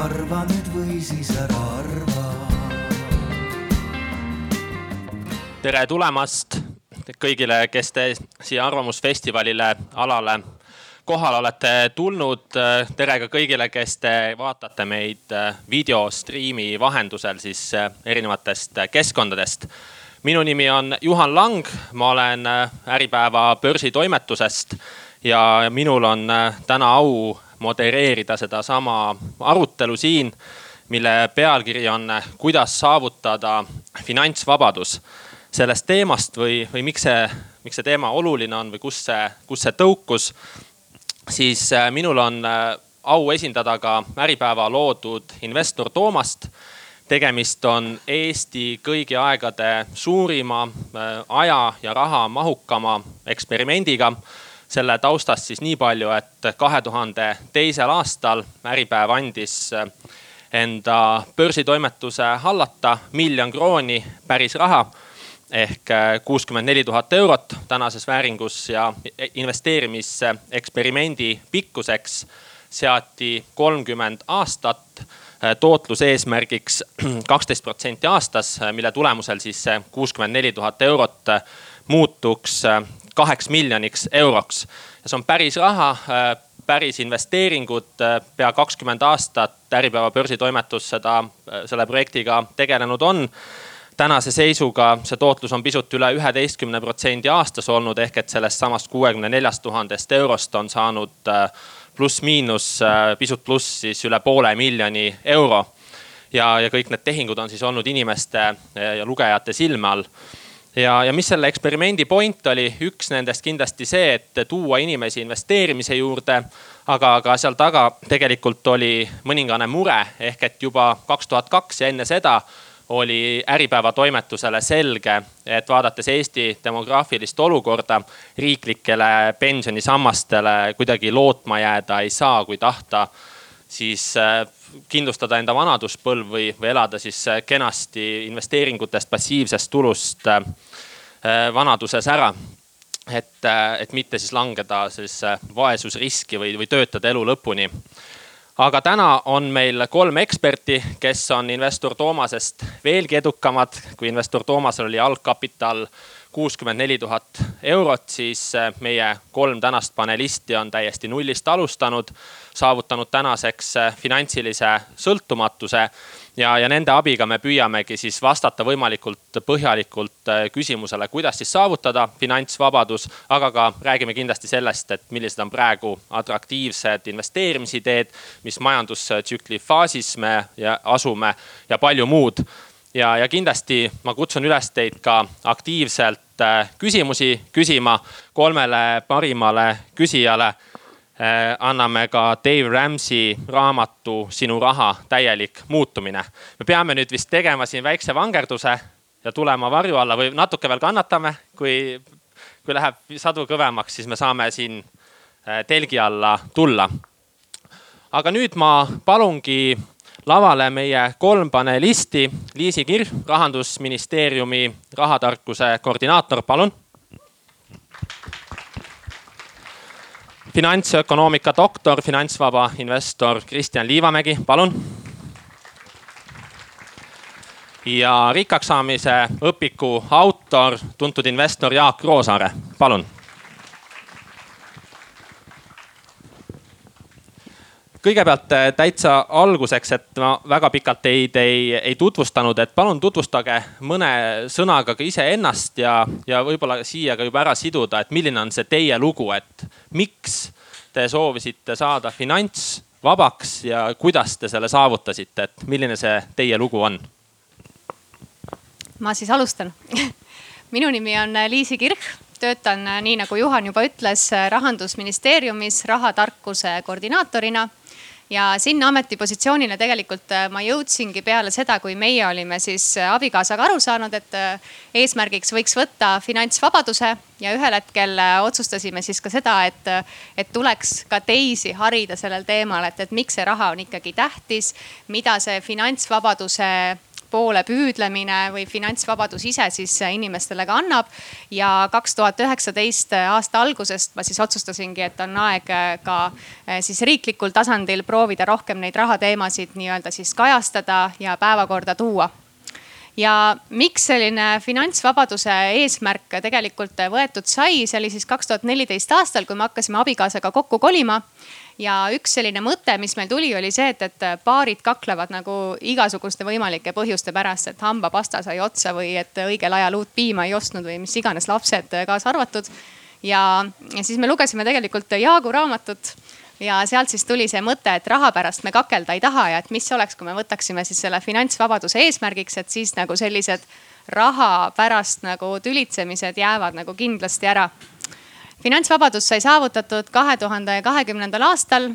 arva nüüd või siis ära arva. tere tulemast kõigile, kes te siia Arvamusfestivalile alale kohale olete tulnud. tere ka kõigile, kes te vaatate meid videostriimi vahendusel siis erinevatest keskkondadest. minu nimi on Juhan Lang, ma olen Äripäeva börsitoimetusest ja minul on täna au modereerida sedasama arutelu siin, mille pealkiri on, kuidas saavutada finantsvabadus. sellest teemast või, või miks see, miks see teema oluline on või kust see, kust see tõukus, siis minul on au esindada ka Äripäeva loodud investor Toomast tegemist on Eesti kõigi aegade suurima aja ja raha mahukama eksperimendiga selle taustast siis nii palju, et kahe tuhande teisel aastal Äripäev andis enda börsitoimetuse hallata miljon krooni päris raha ehk kuuskümmend neli tuhat eurot tänases vääringus ja investeerimiseksperimendi pikkuseks seati kolmkümmend aastat tootluse eesmärgiks kaksteist protsenti aastas, mille tulemusel siis see kuuskümmend neli tuhat eurot muutuks kaheks miljoniks euroks. ja see on päris raha, päris investeeringud, pea kakskümmend aastat Äripäeva börsitoimetus seda, selle projektiga tegelenud on. tänase seisuga see tootlus on pisut üle üheteistkümne protsendi aastas olnud, ehk et sellest samast kuuekümne neljast tuhandest eurost on saanud pluss-miinus pisut pluss siis üle poole miljoni euro. ja, ja kõik need tehingud on siis olnud inimeste ja lugejate silme all ja, ja mis selle eksperimendi point oli, üks nendest kindlasti see, et tuua inimesi investeerimise juurde. aga, aga seal taga tegelikult oli mõningane mure ehk et juba kaks tuhat kaks ja enne seda oli Äripäeva toimetusele selge, et vaadates Eesti demograafilist olukorda, riiklikele pensionisammastele kuidagi lootma jääda ei saa, kui tahta siis kindlustada enda vanaduspõlv või, või elada siis kenasti investeeringutest, passiivsest tulust vanaduses ära. et, et mitte siis langeda sellisesse vaesusriski või, või töötada elu lõpuni. aga täna on meil kolm eksperti, kes on investor Toomasest veelgi edukamad. kui investor Toomasel oli algkapital kuuskümmend neli tuhat eurot, siis meie kolm tänast panelisti on täiesti nullist alustanud saavutanud tänaseks äh, finantsilise sõltumatuse. ja, ja nende abiga me püüamegi siis vastata võimalikult põhjalikult äh, küsimusele, kuidas siis saavutada finantsvabadus. aga ka räägime kindlasti sellest, et millised on praegu atraktiivsed investeerimisideed, mis majandustsükli faasis me asume ja palju muud ja, ja kindlasti ma kutsun üles teid ka aktiivselt äh, küsimusi küsima kolmele parimale küsijale Äh, anname ka Dave Ramsey raamatu Sinu raha täielik muutumine. me peame nüüd vist tegema siin väikse vangerduse ja tulema varju alla või natuke veel kannatame, kui, kui läheb sadu kõvemaks, siis me saame siin äh, telgi alla tulla. aga nüüd ma palungi lavale meie kolm panelisti. Liisi Kirv, rahandusministeeriumi rahatarkuse koordinaator, palun finantsökonoomika doktor, finantsvaba investor Kristjan Liivamägi, palun. ja rikkaks saamise õpiku autor, tuntud investor Jaak Roosaare, palun kõigepealt äh, täitsa alguseks, et ma väga pikalt teid ei, ei tutvustanud, et palun tutvustage mõne sõnaga ka iseennast ja, ja võib-olla siia ka juba ära siduda, et milline on see teie lugu, et miks te soovisite saada finantsvabaks ja kuidas te selle saavutasite, et milline see teie lugu on? ma siis alustan. Minu nimi on Liisi Kirch, töötan nii nagu Juhan juba ütles, rahandusministeeriumis rahatarkuse koordinaatorina ja sinna ametipositsioonile tegelikult äh, ma jõudsingi peale seda, kui meie olime siis äh, abikaasaga aru saanud, et äh, eesmärgiks võiks võtta finantsvabaduse. Ja ühel hetkel otsustasime siis ka seda, et, et tuleks ka teisi harida sellel teemal, et, et miks see raha on ikkagi tähtis, mida see finantsvabaduse poole püüdlemine või finantsvabadus ise siis inimestele ka annab. ja kaks tuhat üheksateist aasta algusest ma siis otsustasingi, et on aeg ka siis riiklikul tasandil proovida rohkem neid rahateemasid nii-öelda siis kajastada ja päevakorda tuua. Ja miks selline finantsvabaduse eesmärk tegelikult võetud sai, see oli siis kaks tuhat neliteist aastal, kui me hakkasime abikaasaga kokku kolima ja üks selline mõte, mis meil tuli, oli see, et, et paarid kaklevad nagu igasuguste võimalike põhjuste pärast, et hambapasta sai otsa või et õigel ajal uut piima ei ostnud või mis iganes, lapsed kaasa arvatud. ja, ja siis me lugesime tegelikult Jaagu raamatut ja sealt siis tuli see mõte, et raha pärast me kakelda ei taha ja et mis oleks, kui me võtaksime siis selle finantsvabaduse eesmärgiks, et siis nagu sellised raha pärast nagu tülitsemised jäävad nagu kindlasti ära finantsvabadus sai saavutatud kahe tuhande kahekümnendal aastal.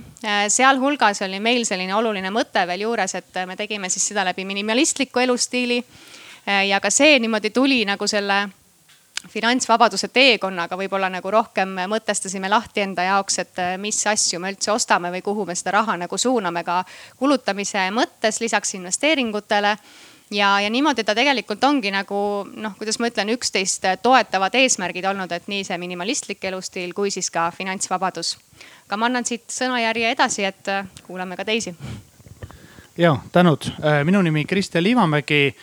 sealhulgas oli meil selline oluline mõte veel juures, et me tegime siis seda läbi minimalistliku elustiili. ja ka see niimoodi tuli nagu selle finantsvabaduse teekonnaga võib-olla nagu rohkem mõtestasime lahti enda jaoks, et mis asju me üldse ostame või kuhu me seda raha nagu suuname ka kulutamise mõttes lisaks investeeringutele ja, ja niimoodi ta tegelikult ongi nagu noh, kuidas ma ütlen, üksteist toetavad eesmärgid olnud, et nii see minimalistlik elustiil kui siis ka finantsvabadus. aga ma annan siit sõnajärje edasi, et äh, kuulame ka teisi. ja tänud, äh, minu nimi Kristjan Liivamägi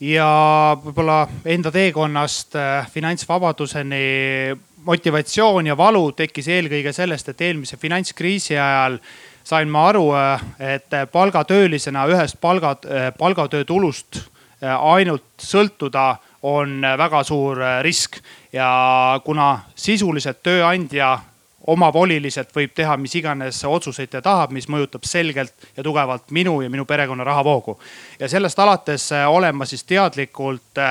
ja võib-olla enda teekonnast äh, finantsvabaduseni motivatsioon ja valu tekkis eelkõige sellest, et eelmise finantskriisi ajal sain ma aru, äh, et palgatöölisena ühest palga, äh, palgatöö tulust äh, ainult sõltuda on väga suur risk. ja kuna sisuliselt tööandja omavoliliselt võib teha mis iganes otsuseid ta tahab, mis mõjutab selgelt ja tugevalt minu ja minu perekonna rahavoogu. ja sellest alates olen ma siis teadlikult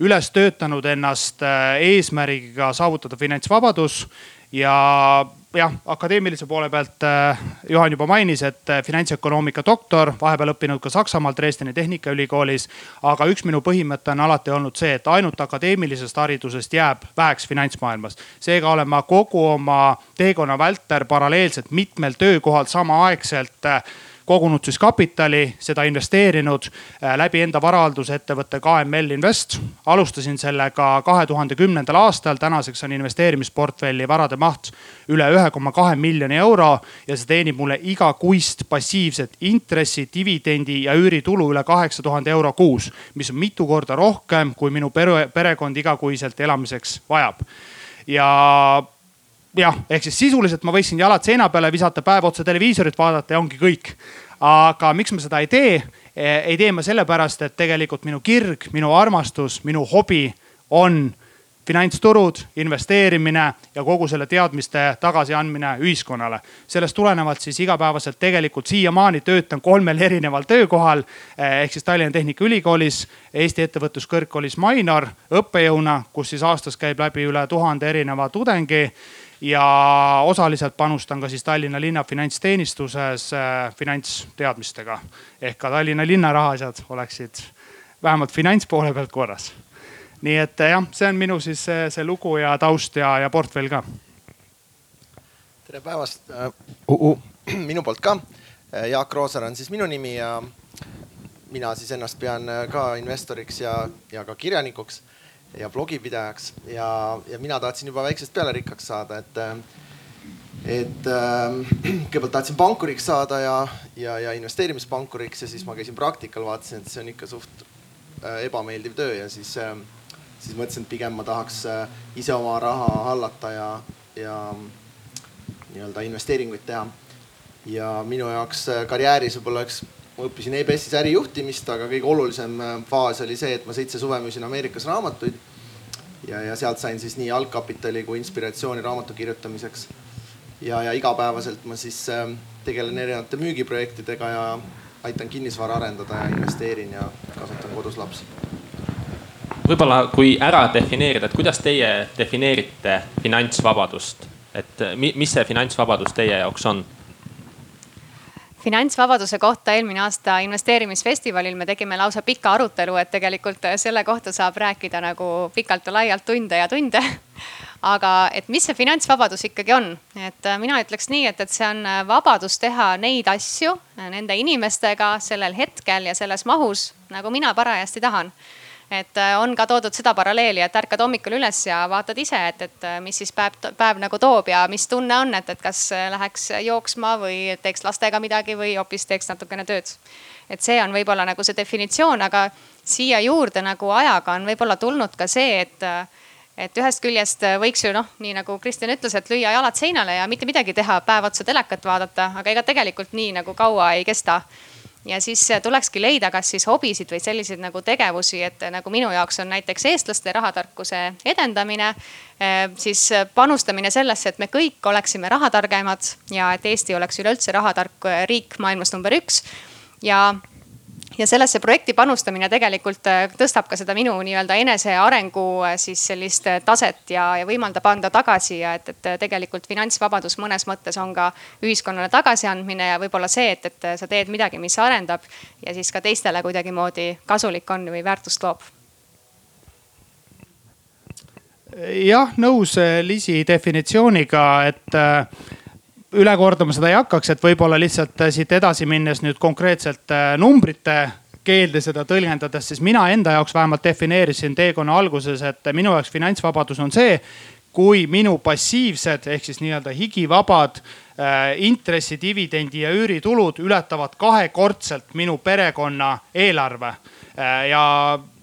üles töötanud ennast eesmärgiga saavutada finantsvabadus ja jah, akadeemilise poole pealt äh, Juhan juba mainis, et äh, finantsökonoomika doktor, vahepeal õppinud ka Saksamaal Dresdeni Tehnikaülikoolis. aga üks minu põhimõte on alati olnud see, et ainult akadeemilisest haridusest jääb väheks finantsmaailmas. seega olen ma kogu oma teekonna vältel paralleelselt mitmel töökohal samaaegselt äh, kogunud siis kapitali, seda investeerinud äh, läbi enda varaaldusettevõtte KML Invest. alustasin sellega kahe tuhande kümnendal aastal, tänaseks on investeerimisportfelli varade maht üle ühe koma kahe miljoni euro ja see teenib mulle igakuist passiivset intressi, dividendi ja üüritulu üle kaheksa tuhande euro kuus, mis on mitu korda rohkem, kui minu pere, perekond igakuiselt elamiseks vajab ja jah, ehk siis sisuliselt ma võiksin jalad seina peale visata, päev otsa televiisorit vaadata ja ongi kõik. aga miks ma seda ei tee? ei tee ma sellepärast, et tegelikult minu kirg, minu armastus, minu hobi on finantsturud, investeerimine ja kogu selle teadmiste tagasiandmine ühiskonnale. sellest tulenevalt siis igapäevaselt tegelikult siiamaani töötan kolmel erineval töökohal ehk siis Tallinna Tehnikaülikoolis, Eesti Ettevõtluskõrgkoolis Mainor õppejõuna, kus siis aastas käib läbi üle tuhande erineva tudengi ja osaliselt panustan ka siis Tallinna linna finantsteenistuses äh, finantsteadmistega. ehk ka Tallinna linna rahaasjad oleksid vähemalt finantspoole pealt korras. nii et äh, jah, see on minu siis see, see lugu ja taust ja, ja portfell ka. tere päevast uh,! Uh, minu poolt ka. Jaak Roosaar on siis minu nimi ja mina siis ennast pean ka investoriks ja, ja ka kirjanikuks ja blogipidajaks ja, ja mina tahtsin juba väiksest peale rikkaks saada, et et äh, kõigepealt tahtsin pankuriks saada ja, ja, ja investeerimispankuriks ja siis ma käisin praktikal, vaatasin, et see on ikka suht äh, ebameeldiv töö ja siis äh,, siis mõtlesin, et pigem ma tahaks äh, ise oma raha hallata ja, ja nii-öelda investeeringuid teha. ja minu jaoks äh, karjääris võib-olla üks ma õppisin EBS-is ärijuhtimist, aga kõige olulisem äh, faas oli see, et ma seitse suve müüsin Ameerikas raamatuid. ja, ja sealt sain siis nii algkapitali kui inspiratsiooni raamatu kirjutamiseks. ja, ja igapäevaselt ma siis äh, tegelen erinevate müügiprojektidega ja aitan kinnisvara arendada ja investeerin ja kasvatan kodus lapsi. võib-olla, kui ära defineerida, et kuidas teie defineerite finantsvabadust, et mis see finantsvabadus teie jaoks on? Finantsvabaduse kohta eelmine aasta investeerimisfestivalil me tegime lausa pika arutelu, et tegelikult selle kohta saab rääkida nagu pikalt ja laialt tunde ja tunde. aga et mis see finantsvabadus ikkagi on, et mina ütleks nii, et, et see on vabadus teha neid asju nende inimestega sellel hetkel ja selles mahus, nagu mina parajasti tahan et on ka toodud seda paralleeli, et ärkad hommikul üles ja vaatad ise, et, et mis siis päev, päev nagu toob ja mis tunne on, et, et kas läheks jooksma või teeks lastega midagi või hoopis teeks natukene tööd. et see on võib-olla nagu see definitsioon, aga siia juurde nagu ajaga on võib-olla tulnud ka see, et et ühest küljest võiks ju noh, nii nagu Kristjan ütles, et lüüa jalad seinale ja mitte midagi teha, päev otsa telekat vaadata, aga ega tegelikult nii nagu kaua ei kesta. Ja siis tulekski leida, kas siis hobisid või selliseid nagu tegevusi, et nagu minu jaoks on näiteks eestlaste rahatarkuse edendamine. siis panustamine sellesse, et me kõik oleksime rahatargemad ja et Eesti oleks üleüldse rahatark riik maailmas number üks ja ja sellesse projekti panustamine tegelikult äh, tõstab ka seda minu nii-öelda enesearengu äh, siis sellist äh, taset ja, ja võimaldab anda tagasi ja et, et tegelikult finantsvabadus mõnes mõttes on ka ühiskonnale tagasiandmine ja võib-olla see, et, et sa teed midagi, mis arendab ja siis ka teistele kuidagimoodi kasulik on või väärtust loob. Jah, nõus Liisi definitsiooniga, et üle kordama seda ei hakkaks, et võib-olla lihtsalt äh, siit edasi minnes nüüd konkreetselt äh, numbrite keelde seda tõlgendades, siis mina enda jaoks vähemalt defineerisin teekonna alguses, et minu jaoks finantsvabadus on see, kui minu passiivsed ehk siis nii-öelda higivabad äh, intressi, dividendi ja üüritulud ületavad kahekordselt minu perekonna eelarve äh,. ja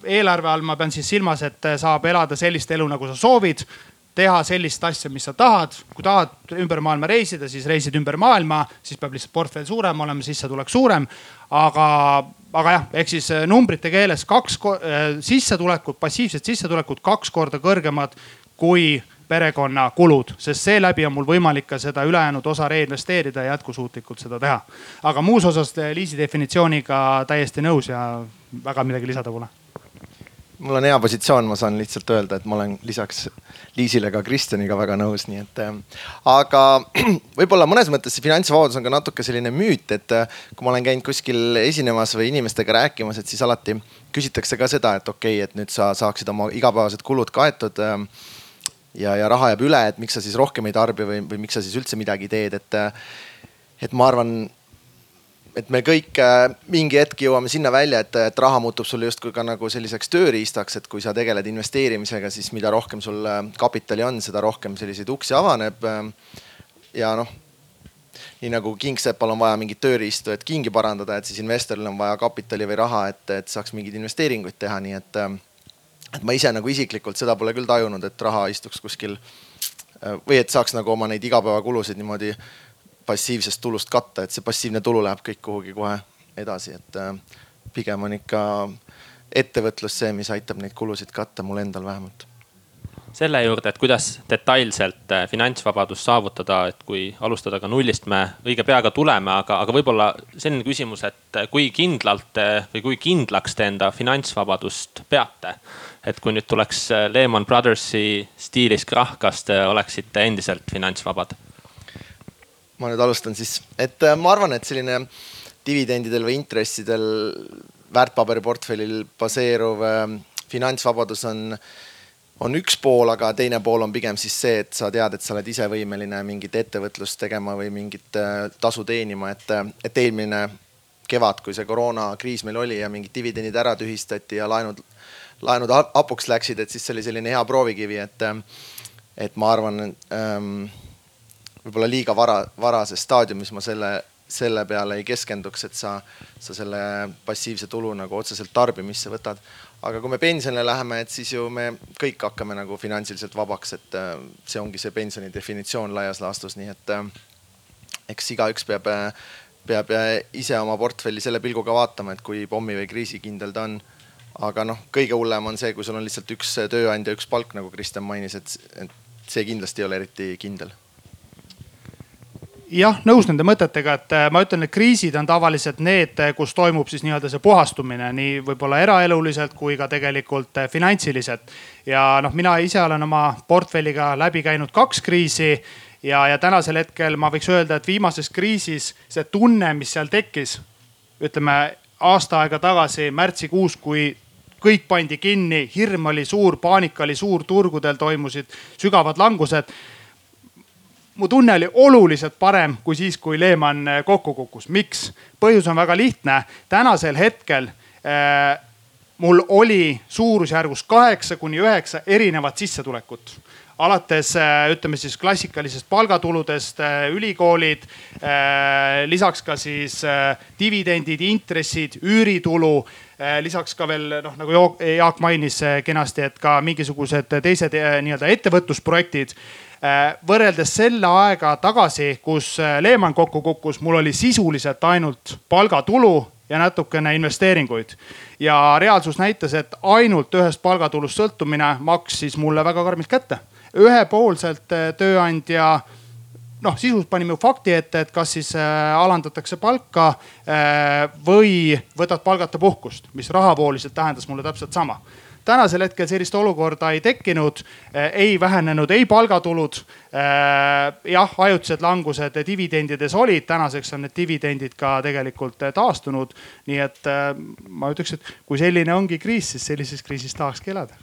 eelarve all ma pean siis silmas, et saab elada sellist elu, nagu sa soovid teha sellist asja, mis sa tahad. kui tahad ümber maailma reisida, siis reisid ümber maailma, siis peab lihtsalt portfell suurem olema, sissetulek suurem. aga, aga jah, ehk siis äh, numbrite keeles kaks äh, sissetulekud, passiivsed sissetulekud kaks korda kõrgemad kui perekonna kulud, sest seeläbi on mul võimalik ka seda ülejäänud osa reinvesteerida ja jätkusuutlikult seda teha. aga muus osas äh, Liisi definitsiooniga täiesti nõus ja väga midagi lisada pole mul on hea positsioon, ma saan lihtsalt öelda, et ma olen lisaks Liisile ka Kristjaniga väga nõus, nii et äh,. aga võib-olla mõnes mõttes see finantsvabadus on ka natuke selline müüt, et äh, kui ma olen käinud kuskil esinemas või inimestega rääkimas, et siis alati küsitakse ka seda, et okei okay,, et nüüd sa saaksid oma igapäevased kulud kaetud äh,. ja, ja raha jääb üle, et miks sa siis rohkem ei tarbi või, või miks sa siis üldse midagi teed, et, äh, et ma arvan et me kõik äh, mingi hetk jõuame sinna välja, et, et raha muutub sulle justkui ka nagu selliseks tööriistaks, et kui sa tegeled investeerimisega, siis mida rohkem sul äh, kapitali on, seda rohkem selliseid uksi avaneb. Äh, ja noh, nii nagu kingsepal on vaja mingit tööriistu, et kingi parandada, et siis investoril on vaja kapitali või raha, et, et saaks mingeid investeeringuid teha, nii et, et ma ise nagu isiklikult seda pole küll tajunud, et raha istuks kuskil või et saaks nagu oma neid igapäevakulusid niimoodi passiivsest tulust katta, et see passiivne tulu läheb kõik kuhugi kohe edasi, et äh, pigem on ikka ettevõtlus see, mis aitab neid kulusid katta, mul endal vähemalt. selle juurde, et kuidas detailselt äh, finantsvabadust saavutada, et kui alustada ka nullist, me õige pea ka tuleme, aga, aga võib-olla selline küsimus, et äh, kui kindlalt või kui kindlaks te enda finantsvabadust peate? et kui nüüd tuleks Lehman Brothersi stiilis krahh, kas te oleksite endiselt finantsvabad? Ma nüüd alustan siis, et äh, ma arvan, et selline dividendidel või intressidel väärtpaberiportfellil baseeruv äh, finantsvabadus on, on üks pool, aga teine pool on pigem siis see, et sa tead, et sa oled ise võimeline mingit ettevõtlust tegema või mingit äh, tasu teenima, et, et eelmine kevad, kui see koroonakriis meil oli ja mingid dividendid ära tühistati ja laenud, laenud hapuks läksid, et siis see oli selline hea proovikivi, et, et ma arvan ähm, võib-olla liiga vara, varases staadiumis ma selle, selle peale ei keskenduks, et sa, sa selle passiivse tulu nagu otseselt tarbimisse võtad. aga kui me pensionile läheme, et siis ju me kõik hakkame nagu finantsiliselt vabaks, et äh, see ongi see pensioni definitsioon laias laastus, nii et äh, eks igaüks peab, peab ise oma portfelli selle pilguga vaatama, et kui pommi või kriisikindel ta on aga noh, kõige hullem on see, kui sul on lihtsalt üks tööandja, üks palk, nagu Kristjan mainis, et, et see kindlasti ei ole eriti kindel jah, nõus nende mõtetega, et äh, ma ütlen, et kriisid on tavaliselt need, äh, kus toimub siis nii-öelda see puhastumine nii võib-olla eraeluliselt kui ka tegelikult äh, finantsiliselt. ja noh, mina ise olen oma portfelliga läbi käinud kaks kriisi ja, ja tänasel hetkel ma võiks öelda, et viimases kriisis see tunne, mis seal tekkis, ütleme aasta aega tagasi märtsikuus, kui kõik pandi kinni, hirm oli suur, paanika oli suur, turgudel toimusid sügavad langused mu tunne oli oluliselt parem kui siis, kui Lehman äh, kokku kukkus. miks? põhjus on väga lihtne. tänasel hetkel äh, mul oli suurusjärgus kaheksa kuni üheksa erinevat sissetulekut alates äh, ütleme siis klassikalisest palgatuludest, äh, ülikoolid, lisaks ka siis dividendid, intressid, üüritulu, lisaks ka veel noh, nagu Jaak mainis kenasti, et ka mingisugused teised nii-öelda ettevõtlusprojektid võrreldes selle aega tagasi, kus äh, Lehman kokku kukkus, mul oli sisuliselt ainult palgatulu ja natukene investeeringuid. ja reaalsus näitas, et ainult ühest palgatulust sõltumine maksis mulle väga karmilt kätte. ühepoolselt äh, tööandja noh, sisuliselt pani mu fakti ette, et kas siis alandatakse palka või võtad palgata puhkust, mis rahavooliselt tähendas mulle täpselt sama tänasel hetkel sellist olukorda ei tekkinud, eh, ei vähenenud ei palgatulud. Eh, jah, ajutised langused dividendides olid, tänaseks on need dividendid ka tegelikult eh, taastunud. nii et ma ütleks, et kui selline ongi kriis, siis sellises kriisis tahakski elada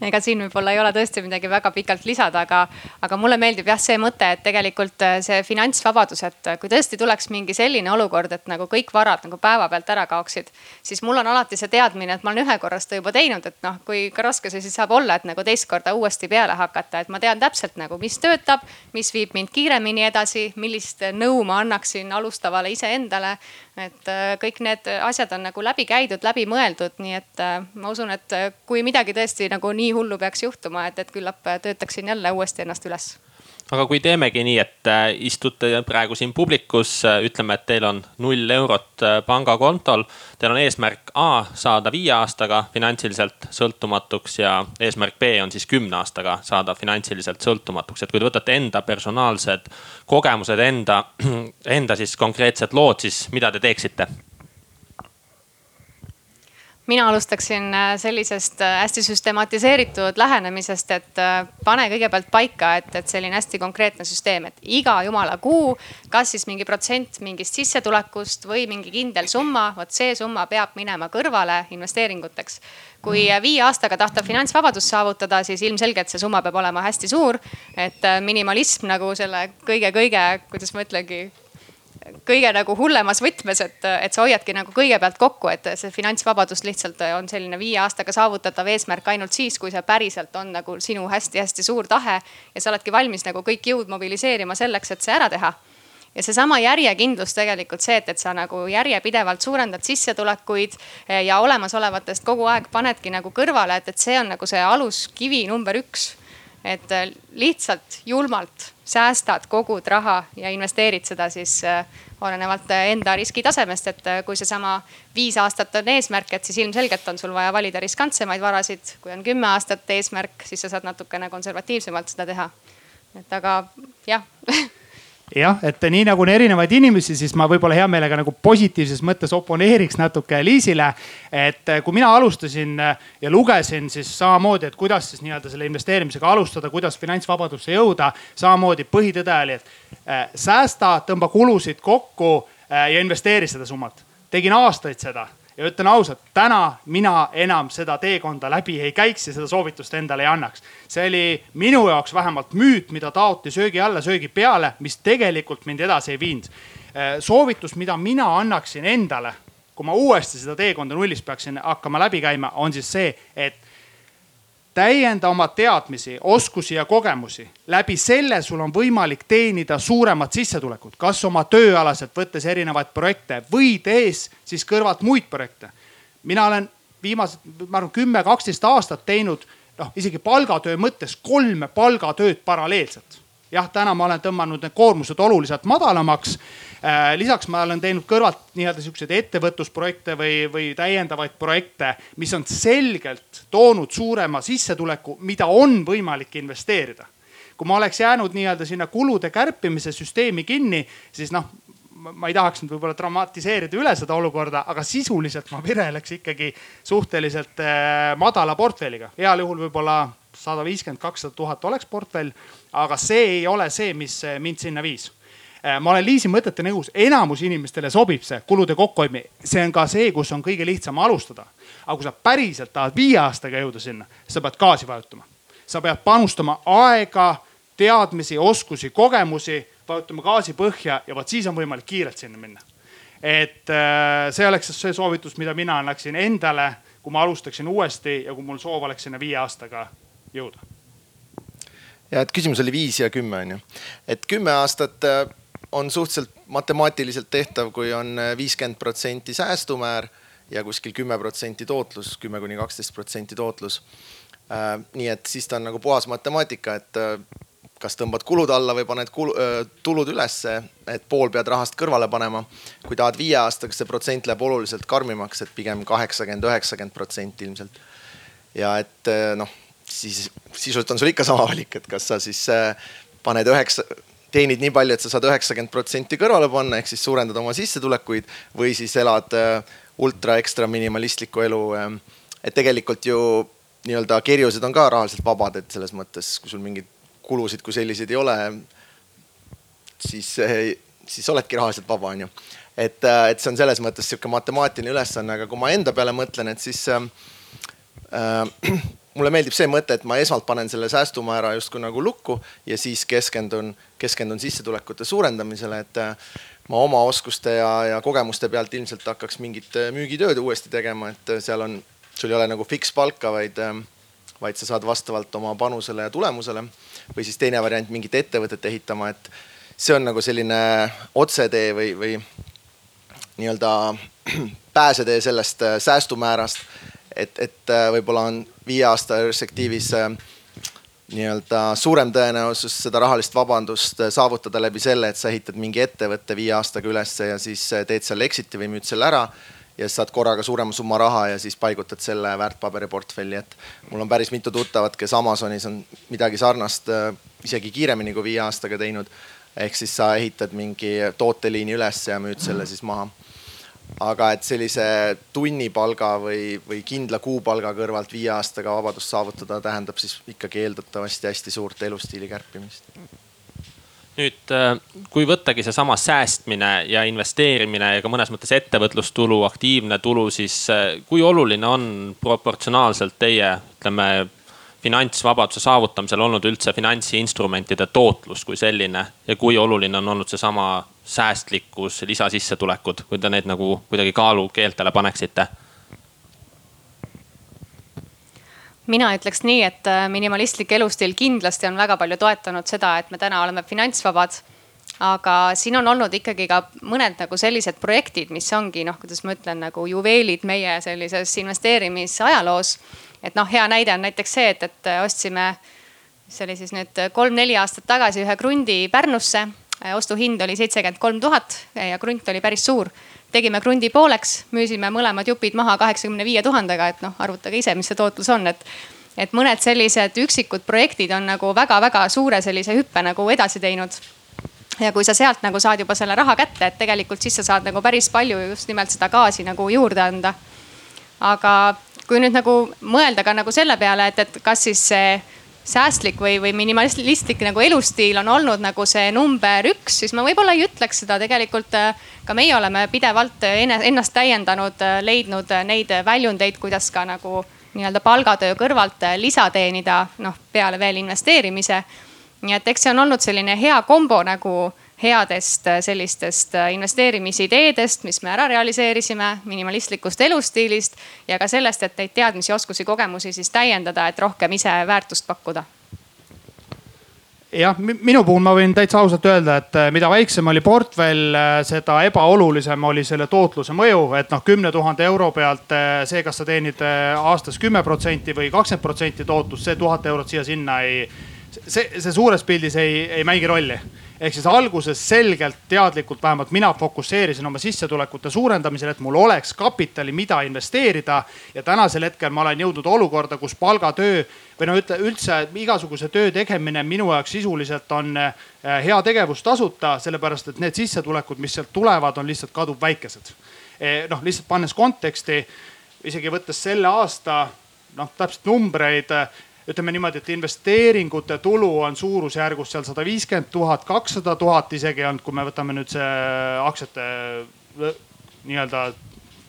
ega siin võib-olla ei ole tõesti midagi väga pikalt lisada, aga, aga mulle meeldib jah see mõte, et tegelikult äh, see finantsvabadus, et äh, kui tõesti tuleks mingi selline olukord, et nagu kõik varad nagu päevapealt ära kaoksid, siis mul on alati see teadmine, et ma olen ühe korra seda juba teinud, et noh, kui ka raske see siis saab olla, et nagu teist korda uuesti peale hakata, et ma tean täpselt nagu, mis töötab, mis viib mind kiiremini edasi, millist nõu ma annaksin alustavale iseendale et äh, kõik need asjad on nagu läbi käidud, läbi mõeldud, nii et äh, ma usun, et äh, kui midagi tõesti nagu nii hullu peaks juhtuma, et, et küllap töötaksin jälle uuesti ennast üles aga kui teemegi nii, et äh, istute praegu siin publikus, äh, ütleme, et teil on null eurot äh, pangakontol. Teil on eesmärk A saada viie aastaga finantsiliselt sõltumatuks ja eesmärk B on siis kümne aastaga saada finantsiliselt sõltumatuks. et kui te võtate enda personaalsed kogemused, enda, enda siis konkreetsed lood, siis mida te teeksite? Mina alustaksin äh, sellisest äh, hästi süstematiseeritud lähenemisest, et äh, pane kõigepealt paika, et, et selline hästi konkreetne süsteem, et iga jumala kuu, kas siis mingi protsent mingist sissetulekust või mingi kindel summa, vot see summa peab minema kõrvale investeeringuteks. kui viie aastaga tahta finantsvabadust saavutada, siis ilmselgelt see summa peab olema hästi suur. et minimalism nagu selle kõige-kõige, kuidas ma ütlengi kõige nagu hullemas võtmes, et, et sa hoiadki nagu kõigepealt kokku, et see finantsvabadus lihtsalt on selline viie aastaga saavutatav eesmärk ainult siis, kui see päriselt on nagu sinu hästi-hästi suur tahe. ja sa oledki valmis nagu kõik jõud mobiliseerima selleks, et see ära teha ja seesama järjekindlus tegelikult see, et, et sa nagu järjepidevalt suurendad sissetulekuid ja olemasolevatest kogu aeg panedki nagu kõrvale, et, et see on nagu see aluskivi number üks et äh, lihtsalt julmalt säästad, kogud raha ja investeerid seda siis äh, olenevalt äh, enda riskitasemest, et kui seesama viis aastat on eesmärk, et siis ilmselgelt on sul vaja valida riskantsemaid varasid. kui on kümme aastat eesmärk, siis sa saad natukene konservatiivsemalt seda teha. et aga jah jah, et nii nagu on erinevaid inimesi, siis ma võib-olla hea meelega nagu positiivses mõttes oponeeriks natuke Liisile. et kui mina alustasin ja lugesin siis samamoodi, et kuidas siis nii-öelda selle investeerimisega alustada, kuidas finantsvabadusse jõuda. samamoodi põhitõde oli, et äh, säästa, tõmba kulusid kokku ja investeeri seda summat. tegin aastaid seda ja ütlen ausalt, täna mina enam seda teekonda läbi ei käiks ja seda soovitust endale ei annaks. see oli minu jaoks vähemalt müüt, mida taoti söögi alla, söögi peale, mis tegelikult mind edasi ei viinud. Äh, soovitus, mida mina annaksin endale, kui ma uuesti seda teekonda nullist peaksin hakkama läbi käima, on siis see, et täienda oma teadmisi, oskusi ja kogemusi. läbi selle sul on võimalik teenida suuremat sissetulekut, kas oma tööalaselt, võttes erinevaid projekte või tehes siis kõrvalt muid projekte. mina olen viimased, ma arvan, kümme, kaksteist aastat teinud noh, isegi palgatöö mõttes kolme palgatööd paralleelselt jah, täna ma olen tõmmanud need koormused oluliselt madalamaks. Äh, lisaks ma olen teinud kõrvalt nii-öelda siukseid ettevõtlusprojekte või, või täiendavaid projekte, mis on selgelt toonud suurema sissetuleku, mida on võimalik investeerida. kui ma oleks jäänud nii-öelda sinna kulude kärpimise süsteemi kinni, siis noh ma ei tahaks nüüd võib-olla dramatiseerida üle seda olukorda, aga sisuliselt ma vireleks ikkagi suhteliselt äh, madala portfelliga. heal juhul võib-olla sada viiskümmend, kakssada tuhat oleks portfell, aga see ei ole see, mis mind sinna viis Äh, ma olen Liisi mõtete nõus, enamus inimestele sobib see kulude kokkuhoidmine, see on ka see, kus on kõige lihtsam alustada. aga kui sa päriselt tahad viie aastaga jõuda sinna, sa pead gaasi vajutama. sa pead panustama aega, teadmisi, oskusi, kogemusi, vajutama gaasi põhja ja vot siis on võimalik kiirelt sinna minna. et äh, see oleks see soovitus, mida mina annaksin endale, kui ma alustaksin uuesti ja kui mul soov oleks sinna viie aastaga jõuda ja et küsimus oli viis ja kümme on ju, et kümme aastat äh, on suhteliselt matemaatiliselt tehtav, kui on äh, viiskümmend protsenti säästumäär ja kuskil kümme protsenti tootlus, kümme kuni kaksteist protsenti tootlus. Äh, nii et siis ta on nagu puhas matemaatika, et kas tõmbad kulud alla või paned kulu, tulud ülesse, et pool pead rahast kõrvale panema. kui tahad viie aastaga, see protsent läheb oluliselt karmimaks, et pigem kaheksakümmend, üheksakümmend protsenti ilmselt. ja et noh, siis sisuliselt on sul ikka sama valik, et kas sa siis paned üheksa teenid nii palju, et sa saad üheksakümmend protsenti kõrvale panna, ehk siis suurendad oma sissetulekuid või siis elad äh, ultra ekstra minimalistlikku elu. Ähm, et tegelikult ju nii-öelda kerjused on ka rahaliselt vabad, et selles mõttes, kui sul mingeid kulusid kui selliseid ei ole, siis, äh, siis oledki rahaliselt vaba, on ju. et, äh, et see on selles mõttes sihuke matemaatiline ülesanne, aga kui ma enda peale mõtlen, et siis äh, mulle meeldib see mõte, et ma esmalt panen selle säästumäära justkui nagu lukku ja siis keskendun, keskendun sissetulekute suurendamisele, et äh, ma oma oskuste ja, ja kogemuste pealt ilmselt hakkaks mingit äh, müügitööd uuesti tegema, et äh, seal on, sul ei ole nagu fikspalka, vaid, vaid sa saad vastavalt oma panusele ja tulemusele. või siis teine variant, mingit ettevõtet ehitama, et see on nagu selline otsetee või, või nii-öelda pääsetee sellest säästumäärast et, et äh, võib-olla on viie aasta perspektiivis äh, nii-öelda suurem tõenäosus seda rahalist vabandust äh, saavutada läbi selle, et sa ehitad mingi ettevõtte viie aastaga ülesse ja siis teed seal exit'i või müüd selle ära ja saad korraga suurema summa raha ja siis paigutad selle väärtpaberiportfelli, et mul on päris mitu tuttavat, kes Amazonis on midagi sarnast isegi kiiremini kui viie aastaga teinud. ehk siis sa ehitad mingi tooteliini üles ja müüd selle siis maha aga et sellise tunnipalga või, või kindla kuupalga kõrvalt viie aastaga vabadust saavutada, tähendab siis ikkagi eeldatavasti hästi suurt elustiili kärpimist. nüüd, äh, kui võttagi seesama säästmine ja investeerimine ja ka mõnes mõttes ettevõtlustulu, aktiivne tulu, siis äh, kui oluline on proportsionaalselt teie, ütleme finantsvabaduse saavutamisel olnud üldse finantsinstrumentide tootlus kui selline ja kui oluline on olnud seesama säästlikkus, lisasissetulekud, kui te need nagu kuidagi kaalukeeltele paneksite? mina ütleks nii, et äh, minimalistlik elustiil kindlasti on väga palju toetanud seda, et me täna oleme finantsvabad. aga siin on olnud ikkagi ka mõned nagu sellised projektid, mis ongi noh, kuidas ma ütlen, nagu juveelid meie sellises investeerimisajaloos. et noh, hea näide on näiteks see, et, et ostsime, see oli siis nüüd kolm-neli aastat tagasi ühe krundi Pärnusse Äh, ostuhind oli seitsekümmend kolm tuhat ja krunt oli päris suur. tegime krundi pooleks, müüsime mõlemad jupid maha kaheksakümne viie tuhandega, et noh, arvutage ise, mis see tootlus on, et. et mõned sellised üksikud projektid on nagu väga-väga suure sellise hüppe nagu edasi teinud. ja kui sa sealt nagu saad juba selle raha kätte, et tegelikult siis sa saad nagu päris palju just nimelt seda gaasi nagu juurde anda. aga kui nüüd nagu mõelda ka nagu selle peale, et, et kas siis see säästlik või, või minimalistlik nagu elustiil on olnud nagu see number üks, siis ma võib-olla ei ütleks seda tegelikult. Äh, ka meie oleme pidevalt ennast täiendanud, äh, leidnud neid väljundeid, kuidas ka nagu nii-öelda palgatöö kõrvalt äh, lisa teenida, noh peale veel investeerimise. nii et eks see on olnud selline hea kombo nagu headest äh, sellistest äh, investeerimisideedest, mis me ära realiseerisime, minimalistlikust elustiilist ja ka sellest, et neid teadmisi, oskusi, kogemusi siis täiendada, et rohkem ise väärtust pakkuda. Jah, minu puhul ma võin täitsa ausalt öelda, et äh, mida väiksem oli portfell, seda ebaolulisem oli selle tootluse mõju, et noh, kümne tuhande euro pealt see, kas sa teenid aastas kümme protsenti või kakskümmend protsenti tootlust, see tuhat eurot siia-sinna ei, see, see suures pildis ei, ei mängi rolli ehk siis alguses selgelt teadlikult, vähemalt mina fokusseerisin oma sissetulekute suurendamisele, et mul oleks kapitali, mida investeerida. ja tänasel hetkel ma olen jõudnud olukorda, kus palgatöö või no ütle üldse igasuguse töö tegemine minu jaoks sisuliselt on eh, hea tegevus tasuta, sellepärast et need sissetulekud, mis sealt tulevad, on lihtsalt kaduvväikesed. Eh, noh, lihtsalt pannes konteksti, isegi võttes selle aasta noh, täpselt numbreid ütleme niimoodi, et investeeringute tulu on suurusjärgus seal sada viiskümmend tuhat, kakssada tuhat isegi olnud, kui me võtame nüüd see aktsiate nii-öelda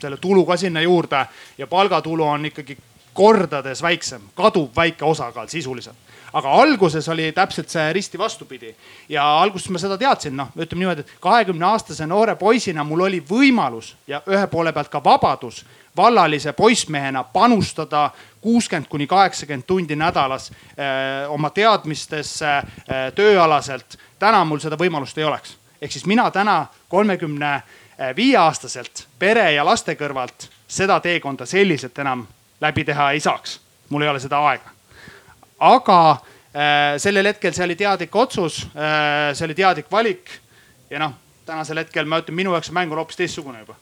selle tulu ka sinna juurde ja palgatulu on ikkagi kordades väiksem, kadub väike osakaal sisuliselt. Aga alguses oli täpselt see risti vastupidi ja alguses ma seda teadsin, noh, ütleme niimoodi, et kahekümne aastase noore poisina mul oli võimalus ja ühe poole pealt ka vabadus vallalise poissmehena panustada kuuskümmend kuni kaheksakümmend tundi nädalas öö, eh, oma teadmistesse öö, eh, tööalaselt. täna mul seda võimalust ei oleks, ehk siis mina täna kolmekümne viie aastaselt pere ja laste kõrvalt seda teekonda selliselt enam läbi teha ei saaks. mul ei ole seda aega aga äh, sellel hetkel see oli teadlik otsus äh,, see oli teadlik valik ja noh, tänasel hetkel ma ütlen, minu jaoks see mäng on hoopis teistsugune juba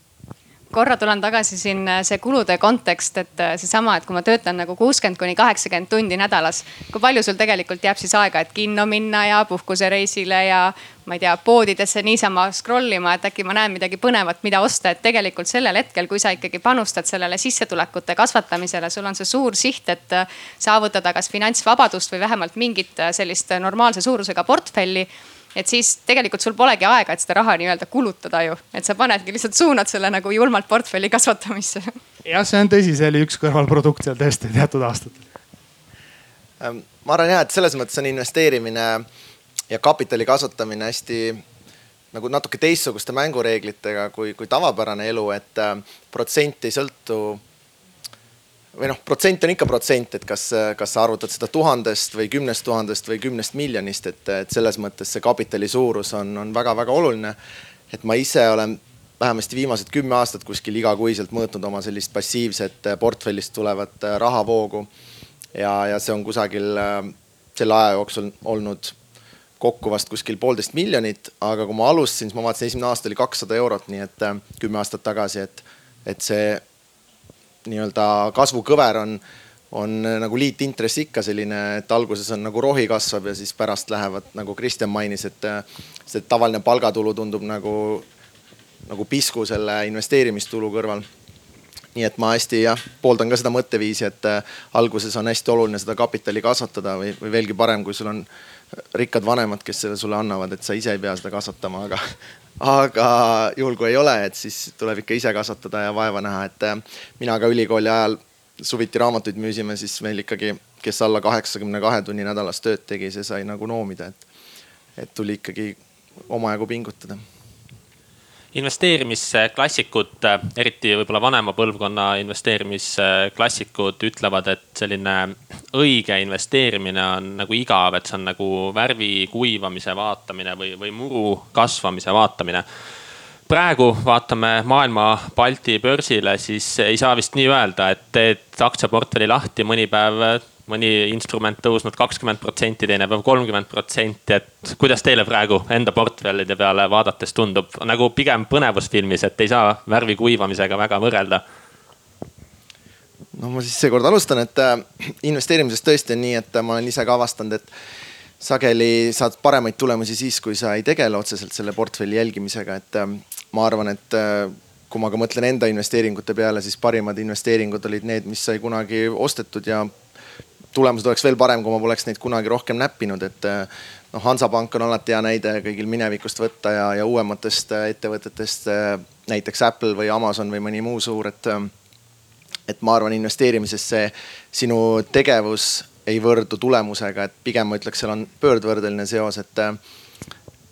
korra tulen tagasi siin äh, see kulude kontekst, et äh, seesama, et kui ma töötan nagu kuuskümmend kuni kaheksakümmend tundi nädalas. kui palju sul tegelikult jääb siis aega, et kinno minna ja puhkusereisile ja ma ei tea, poodidesse niisama scroll ima, et äkki ma näen midagi põnevat, mida osta, et tegelikult sellel hetkel, kui sa ikkagi panustad sellele sissetulekute kasvatamisele, sul on see suur siht, et äh, saavutada kas finantsvabadust või vähemalt mingit sellist normaalse suurusega portfelli et siis tegelikult sul polegi aega, et seda raha nii-öelda kulutada ju, et sa panedki lihtsalt suunad selle nagu julmalt portfelli kasvatamisse. jah, see on tõsi, see oli üks kõrvalprodukt seal tõesti teatud aastatel. Ähm, ma arvan jah, et selles mõttes on investeerimine ja kapitali kasvatamine hästi nagu natuke teistsuguste mängureeglitega kui, kui tavapärane elu, et äh, protsent ei sõltu või noh, protsent on ikka protsent, et kas, kas sa arvutad seda tuhandest või kümnest tuhandest või kümnest miljonist, et, et selles mõttes see kapitali suurus on, on väga-väga oluline. et ma ise olen vähemasti viimased kümme aastat kuskil igakuiselt mõõtnud oma sellist passiivset portfellist tulevat äh, rahavoogu. ja, ja see on kusagil äh, selle aja jooksul olnud kokku vast kuskil poolteist miljonit, aga kui ma alustasin, siis ma vaatasin, esimene aasta oli kakssada eurot, nii et kümme aastat tagasi, et, et see nii-öelda kasvukõver on, on nagu liitintress ikka selline, et alguses on nagu rohi kasvab ja siis pärast lähevad, nagu Kristjan mainis, et see tavaline palgatulu tundub nagu, nagu pisku selle investeerimistulu kõrval. Nii et ma hästi jah, pooldan ka seda mõtteviisi, et äh, alguses on hästi oluline seda kapitali kasvatada või, või veelgi parem, kui sul on rikkad vanemad, kes selle sulle annavad, et sa ise ei pea seda kasvatama, aga, aga juhul kui ei ole, et siis tuleb ikka ise kasvatada ja vaeva näha, et äh, mina ka ülikooli ajal suviti raamatuid müüsime, siis meil ikkagi, kes alla kaheksakümne kahe tunni nädalas tööd tegi, see sai nagu noomida, et, et tuli ikkagi omajagu pingutada investeerimisklassikud, eriti võib-olla vanema põlvkonna investeerimisklassikud ütlevad, et selline õige investeerimine on nagu igav, et see on nagu värvi kuivamise vaatamine või, või muru kasvamise vaatamine. Praegu vaatame maailma Balti börsile, siis ei saa vist nii öelda, et teed aktsiaportfelli lahti mõni päev mõni instrument tõusnud kakskümmend protsenti, teine päev kolmkümmend protsenti, et kuidas teile praegu enda portfellide peale vaadates tundub, nagu pigem põnevusfilmis, et ei saa värvi kuivamisega väga võrrelda? no ma siis seekord alustan, et äh, investeerimises tõesti on nii, et ma olen ise ka avastanud, et sageli saad paremaid tulemusi siis, kui sa ei tegele otseselt selle portfelli jälgimisega, et äh, ma arvan, et äh, kui ma ka mõtlen enda investeeringute peale, siis parimad investeeringud olid need, mis sai kunagi ostetud ja tulemused oleks veel parem, kui ma poleks neid kunagi rohkem näppinud, et eh, noh, Hansapank on alati hea näide kõigil minevikust võtta ja, ja uuematest eh, ettevõtetest, eh, näiteks Apple või Amazon või mõni muu suur, et. et ma arvan, investeerimises see sinu tegevus ei võrdu tulemusega, et pigem ma ütleks, seal on pöördvõrdeline seos, et.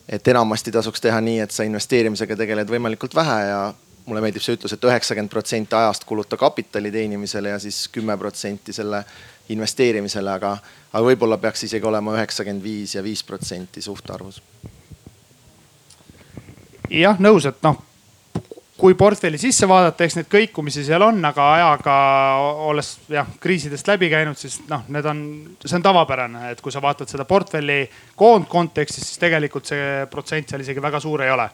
et enamasti tasuks teha nii, et sa investeerimisega tegeled võimalikult vähe ja mulle meeldib see ütlus et, et üheksakümmend protsenti ajast kuluta kapitali teenimisele ja siis kümme protsenti selle investeerimisele, aga, aga võib-olla peaks isegi olema üheksakümmend viis ja viis protsenti suhtarvus. jah, nõus, et noh, kui portfelli sisse vaadata, eks neid kõikumisi seal on, aga ajaga olles jah kriisidest läbi käinud, siis noh, need on, see on tavapärane, et kui sa vaatad seda portfelli koondkontekstis, siis tegelikult see protsent seal isegi väga suur ei ole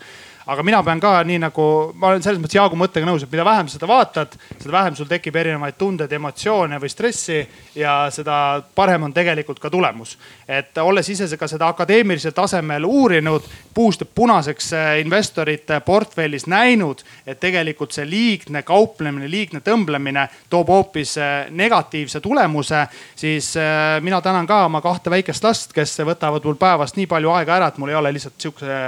aga mina pean ka nii nagu, ma olen selles mõttes Jaagu mõttega nõus, et mida vähem seda vaatad, seda vähem sul tekib erinevaid tundeid, emotsioone või stressi ja seda parem on tegelikult ka tulemus. et olles ise ka seda akadeemilisel tasemel uurinud, puust punaseks äh, investorite portfellis näinud, et tegelikult see liigne kauplemine, liigne tõmblemine toob hoopis äh, negatiivse tulemuse, siis äh, mina tänan ka oma kahte väikest last, kes võtavad mul päevast nii palju aega ära, et mul ei ole lihtsalt sihukese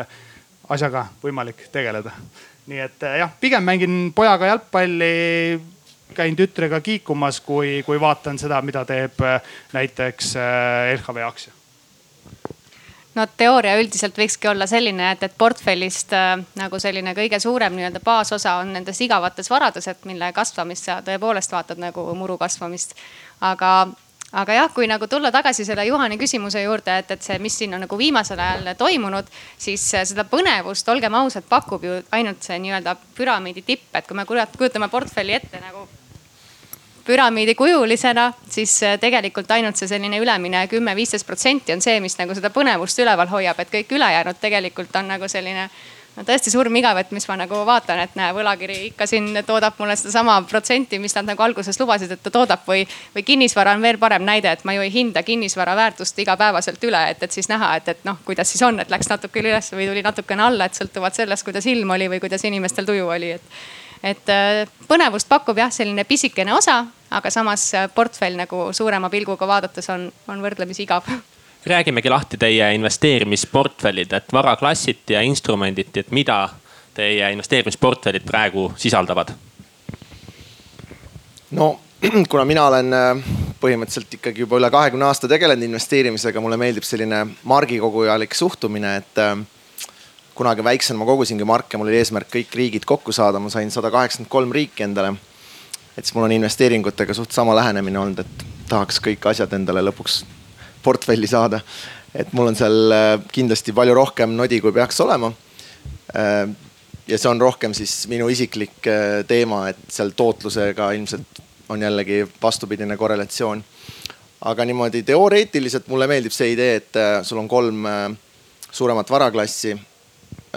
asjaga võimalik tegeleda. nii et jah, pigem mängin pojaga jalgpalli, käin tütrega kiikumas, kui, kui vaatan seda, mida teeb näiteks LHV aktsia no teooria üldiselt võikski olla selline, et, et portfellist äh, nagu selline kõige suurem nii-öelda baasosa on nendes igavates varades, et mille kasvamist sa tõepoolest vaatad nagu muru kasvamist. aga, aga jah, kui nagu tulla tagasi selle Juhani küsimuse juurde, et, et see, mis siin on nagu viimasel ajal toimunud, siis seda põnevust, olgem ausad, pakub ju ainult see nii-öelda püramiidi tipp, et kui me kujutame portfelli ette nagu püramiidi kujulisena, siis äh, tegelikult ainult see selline ülemine kümme, viisteist protsenti on see, mis nagu seda põnevust üleval hoiab, et kõik ülejäänud tegelikult on nagu selline no tõesti surmigav, et mis ma nagu vaatan, et näe, võlakiri ikka siin toodab mulle sedasama protsenti, mis nad nagu alguses lubasid, et ta toodab. Või, või kinnisvara on veel parem näide, et ma ju ei hinda kinnisvara väärtust igapäevaselt üle, et, et siis näha, et, et noh, kuidas siis on, et läks natuke üles või tuli natukene alla, et sõltuvalt sellest, kuidas ilm oli või kuidas inimestel tuju oli, et et äh, põnevust pakub jah, selline pisikene osa, aga samas äh, portfell nagu suurema pilguga vaadates on, on võrdlemisi igav räägimegi lahti teie investeerimisportfellid, et varaklassid ja instrumendid, et mida teie investeerimisportfellid praegu sisaldavad? no kuna mina olen äh, põhimõtteliselt ikkagi juba üle kahekümne aasta tegelenud investeerimisega, mulle meeldib selline margikogujalik suhtumine, et kunagi väiksena ma kogusingi marke, mul oli eesmärk kõik riigid kokku saada, ma sain sada kaheksakümmend kolm riiki endale. et siis mul on investeeringutega suht sama lähenemine olnud, et tahaks kõik asjad endale lõpuks portfelli saada. et mul on seal äh, kindlasti palju rohkem nodi, kui peaks olema. Äh, ja see on rohkem siis minu isiklik äh, teema, et seal tootlusega ilmselt on jällegi vastupidine korrelatsioon. aga niimoodi teoreetiliselt mulle meeldib see idee, et sul on kolm suuremat varaklassi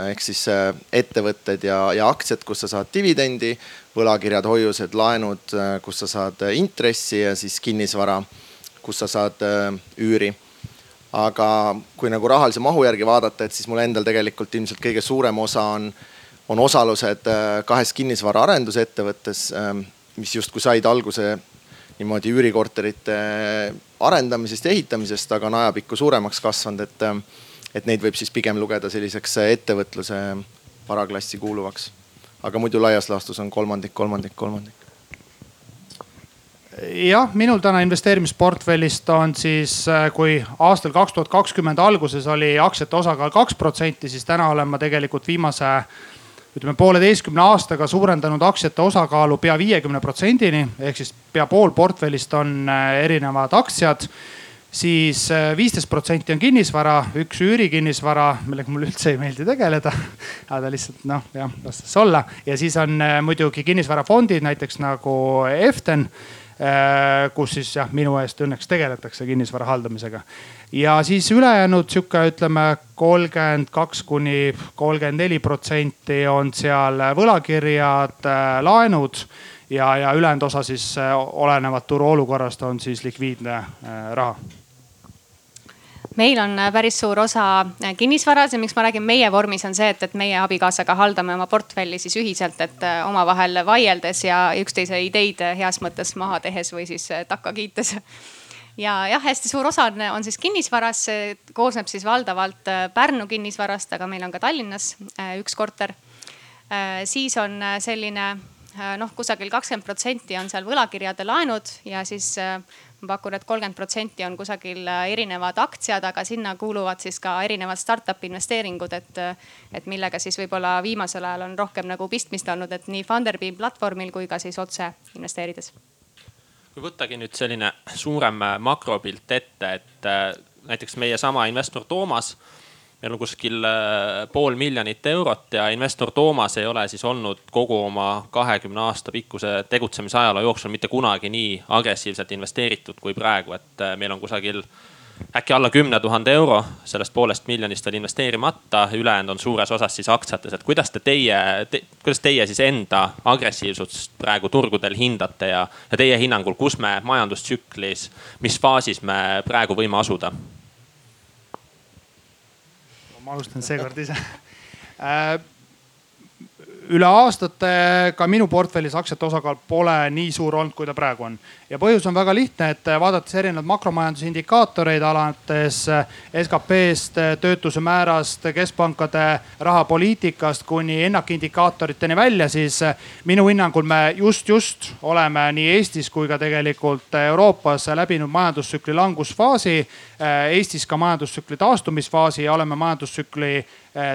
ehk siis ettevõtted ja, ja aktsiad, kus sa saad dividendi, võlakirjad, hoiused, laenud, kus sa saad intressi ja siis kinnisvara, kus sa saad üüri. aga kui nagu rahalise mahu järgi vaadata, et siis mul endal tegelikult ilmselt kõige suurem osa on, on osalused kahes kinnisvara arendusettevõttes, mis justkui said alguse niimoodi üürikorterite arendamisest ja ehitamisest, aga on ajapikku suuremaks kasvanud, et et neid võib siis pigem lugeda selliseks äh, ettevõtluse varaklassi kuuluvaks. aga muidu laias laastus on kolmandik, kolmandik, kolmandik jah, minul täna investeerimisportfellist on siis, äh, kui aastal kaks tuhat kakskümmend alguses oli aktsiate osakaal kaks protsenti, siis täna olen ma tegelikult viimase ütleme pooleteistkümne aastaga suurendanud aktsiate osakaalu pea viiekümne protsendini ehk siis pea pool portfellist on äh, erinevad aktsiad siis äh, viisteist protsenti on kinnisvara, üks üürikinnisvara, millega mulle üldse ei meeldi tegeleda. aga lihtsalt noh, jah, las tas olla ja siis on muidugi kinnisvarafondid näiteks nagu Eften kus siis jah, minu eest õnneks tegeletakse kinnisvara haldamisega. ja siis ülejäänud sihuke, ütleme kolmkümmend kaks kuni kolmkümmend neli protsenti on seal võlakirjad, laenud ja, ja ülejäänud osa siis olenevalt turu olukorrast on siis likviidne raha meil on äh, päris suur osa äh, kinnisvaras ja miks ma räägin meie vormis, on see, et, et meie abikaasaga haldame oma portfelli siis ühiselt, et äh, omavahel vaieldes ja üksteise ideid heas mõttes maha tehes või siis takka kiites ja jah, hästi suur osa on, on siis kinnisvaras, see koosneb siis valdavalt Pärnu kinnisvarast, aga meil on ka Tallinnas üks korter. siis on selline noh, kusagil kakskümmend protsenti on seal võlakirjade laenud ja siis ma pakun et, kolmkümmend protsenti on kusagil äh, erinevad aktsiad, aga sinna kuuluvad siis ka erinevad startup investeeringud, et, et millega siis võib-olla viimasel ajal on rohkem nagu pistmist olnud, et nii Funderbeam platvormil kui ka siis otse investeerides. kui võttagi nüüd selline suurem äh, makropilt ette, et äh, näiteks meie sama investor Toomas meil on kuskil äh, pool miljonit eurot ja investor Toomas ei ole siis olnud kogu oma kahekümne aasta pikkuse tegutsemise ajaloo jooksul mitte kunagi nii agressiivselt investeeritud kui praegu, et äh, meil on kusagil äkki alla kümne tuhande euro, sellest poolest miljonist veel investeerimata, ülejäänud on suures osas siis aktsiates, et kuidas te teie te,, kuidas teie siis enda agressiivsust praegu turgudel hindate ja, ja teie hinnangul, kus me majandustsüklis, mis faasis me praegu võime asuda? Ma alustan seekord ise. Äh, üle aastate ka minu portfellis aktsiate osakaal pole nii suur olnud, kui ta praegu on. ja põhjus on väga lihtne, et vaadates erinevaid makromajanduse indikaatoreid alates SKP-st, töötuse määrast, keskpankade rahapoliitikast kuni ennakindikaatoriteni välja, siis minu hinnangul me just, just oleme nii Eestis kui ka tegelikult Euroopas läbinud majandustsükli langusfaasi. Eestis ka majandustsükli taastumisfaasi ja oleme majandustsükli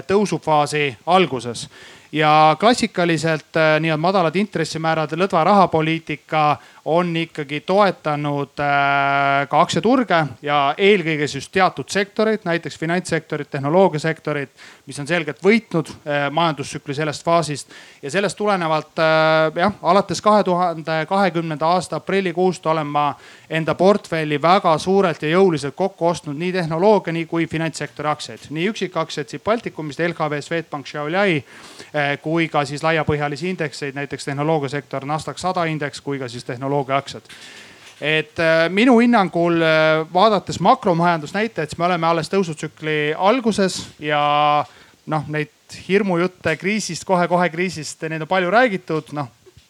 tõusufaasi alguses. Ja klassikaliselt äh, nii-öelda madalad intressimäärad, lõdva rahapoliitika on ikkagi toetanud äh, ka aktsiaturge ja eelkõige siis teatud sektoreid, näiteks finantssektorit, tehnoloogiasektorit, mis on selgelt võitnud äh, majandustsükli sellest faasist. ja sellest tulenevalt jah, alates kahe tuhande kahekümnenda aasta aprillikuust olen ma enda portfelli väga suurelt ja jõuliselt kokku ostnud nii tehnoloogia, nii kui finantssektori aktsiaid, nii üksikaktsiaid siit Baltikumist, LHV, Swedbank, Xiaoliai kui ka siis laiapõhjalisi indekseid, näiteks tehnoloogiasektor NASDAQ sada indeks kui ka siis tehnoloogia aktsiad. Et äh, minu hinnangul äh, vaadates makromajandusnäitajaid, siis me oleme alles tõusutsükli alguses ja noh, neid hirmujutte kriisist kohe,, kohe-kohe kriisist, neid on palju räägitud, noh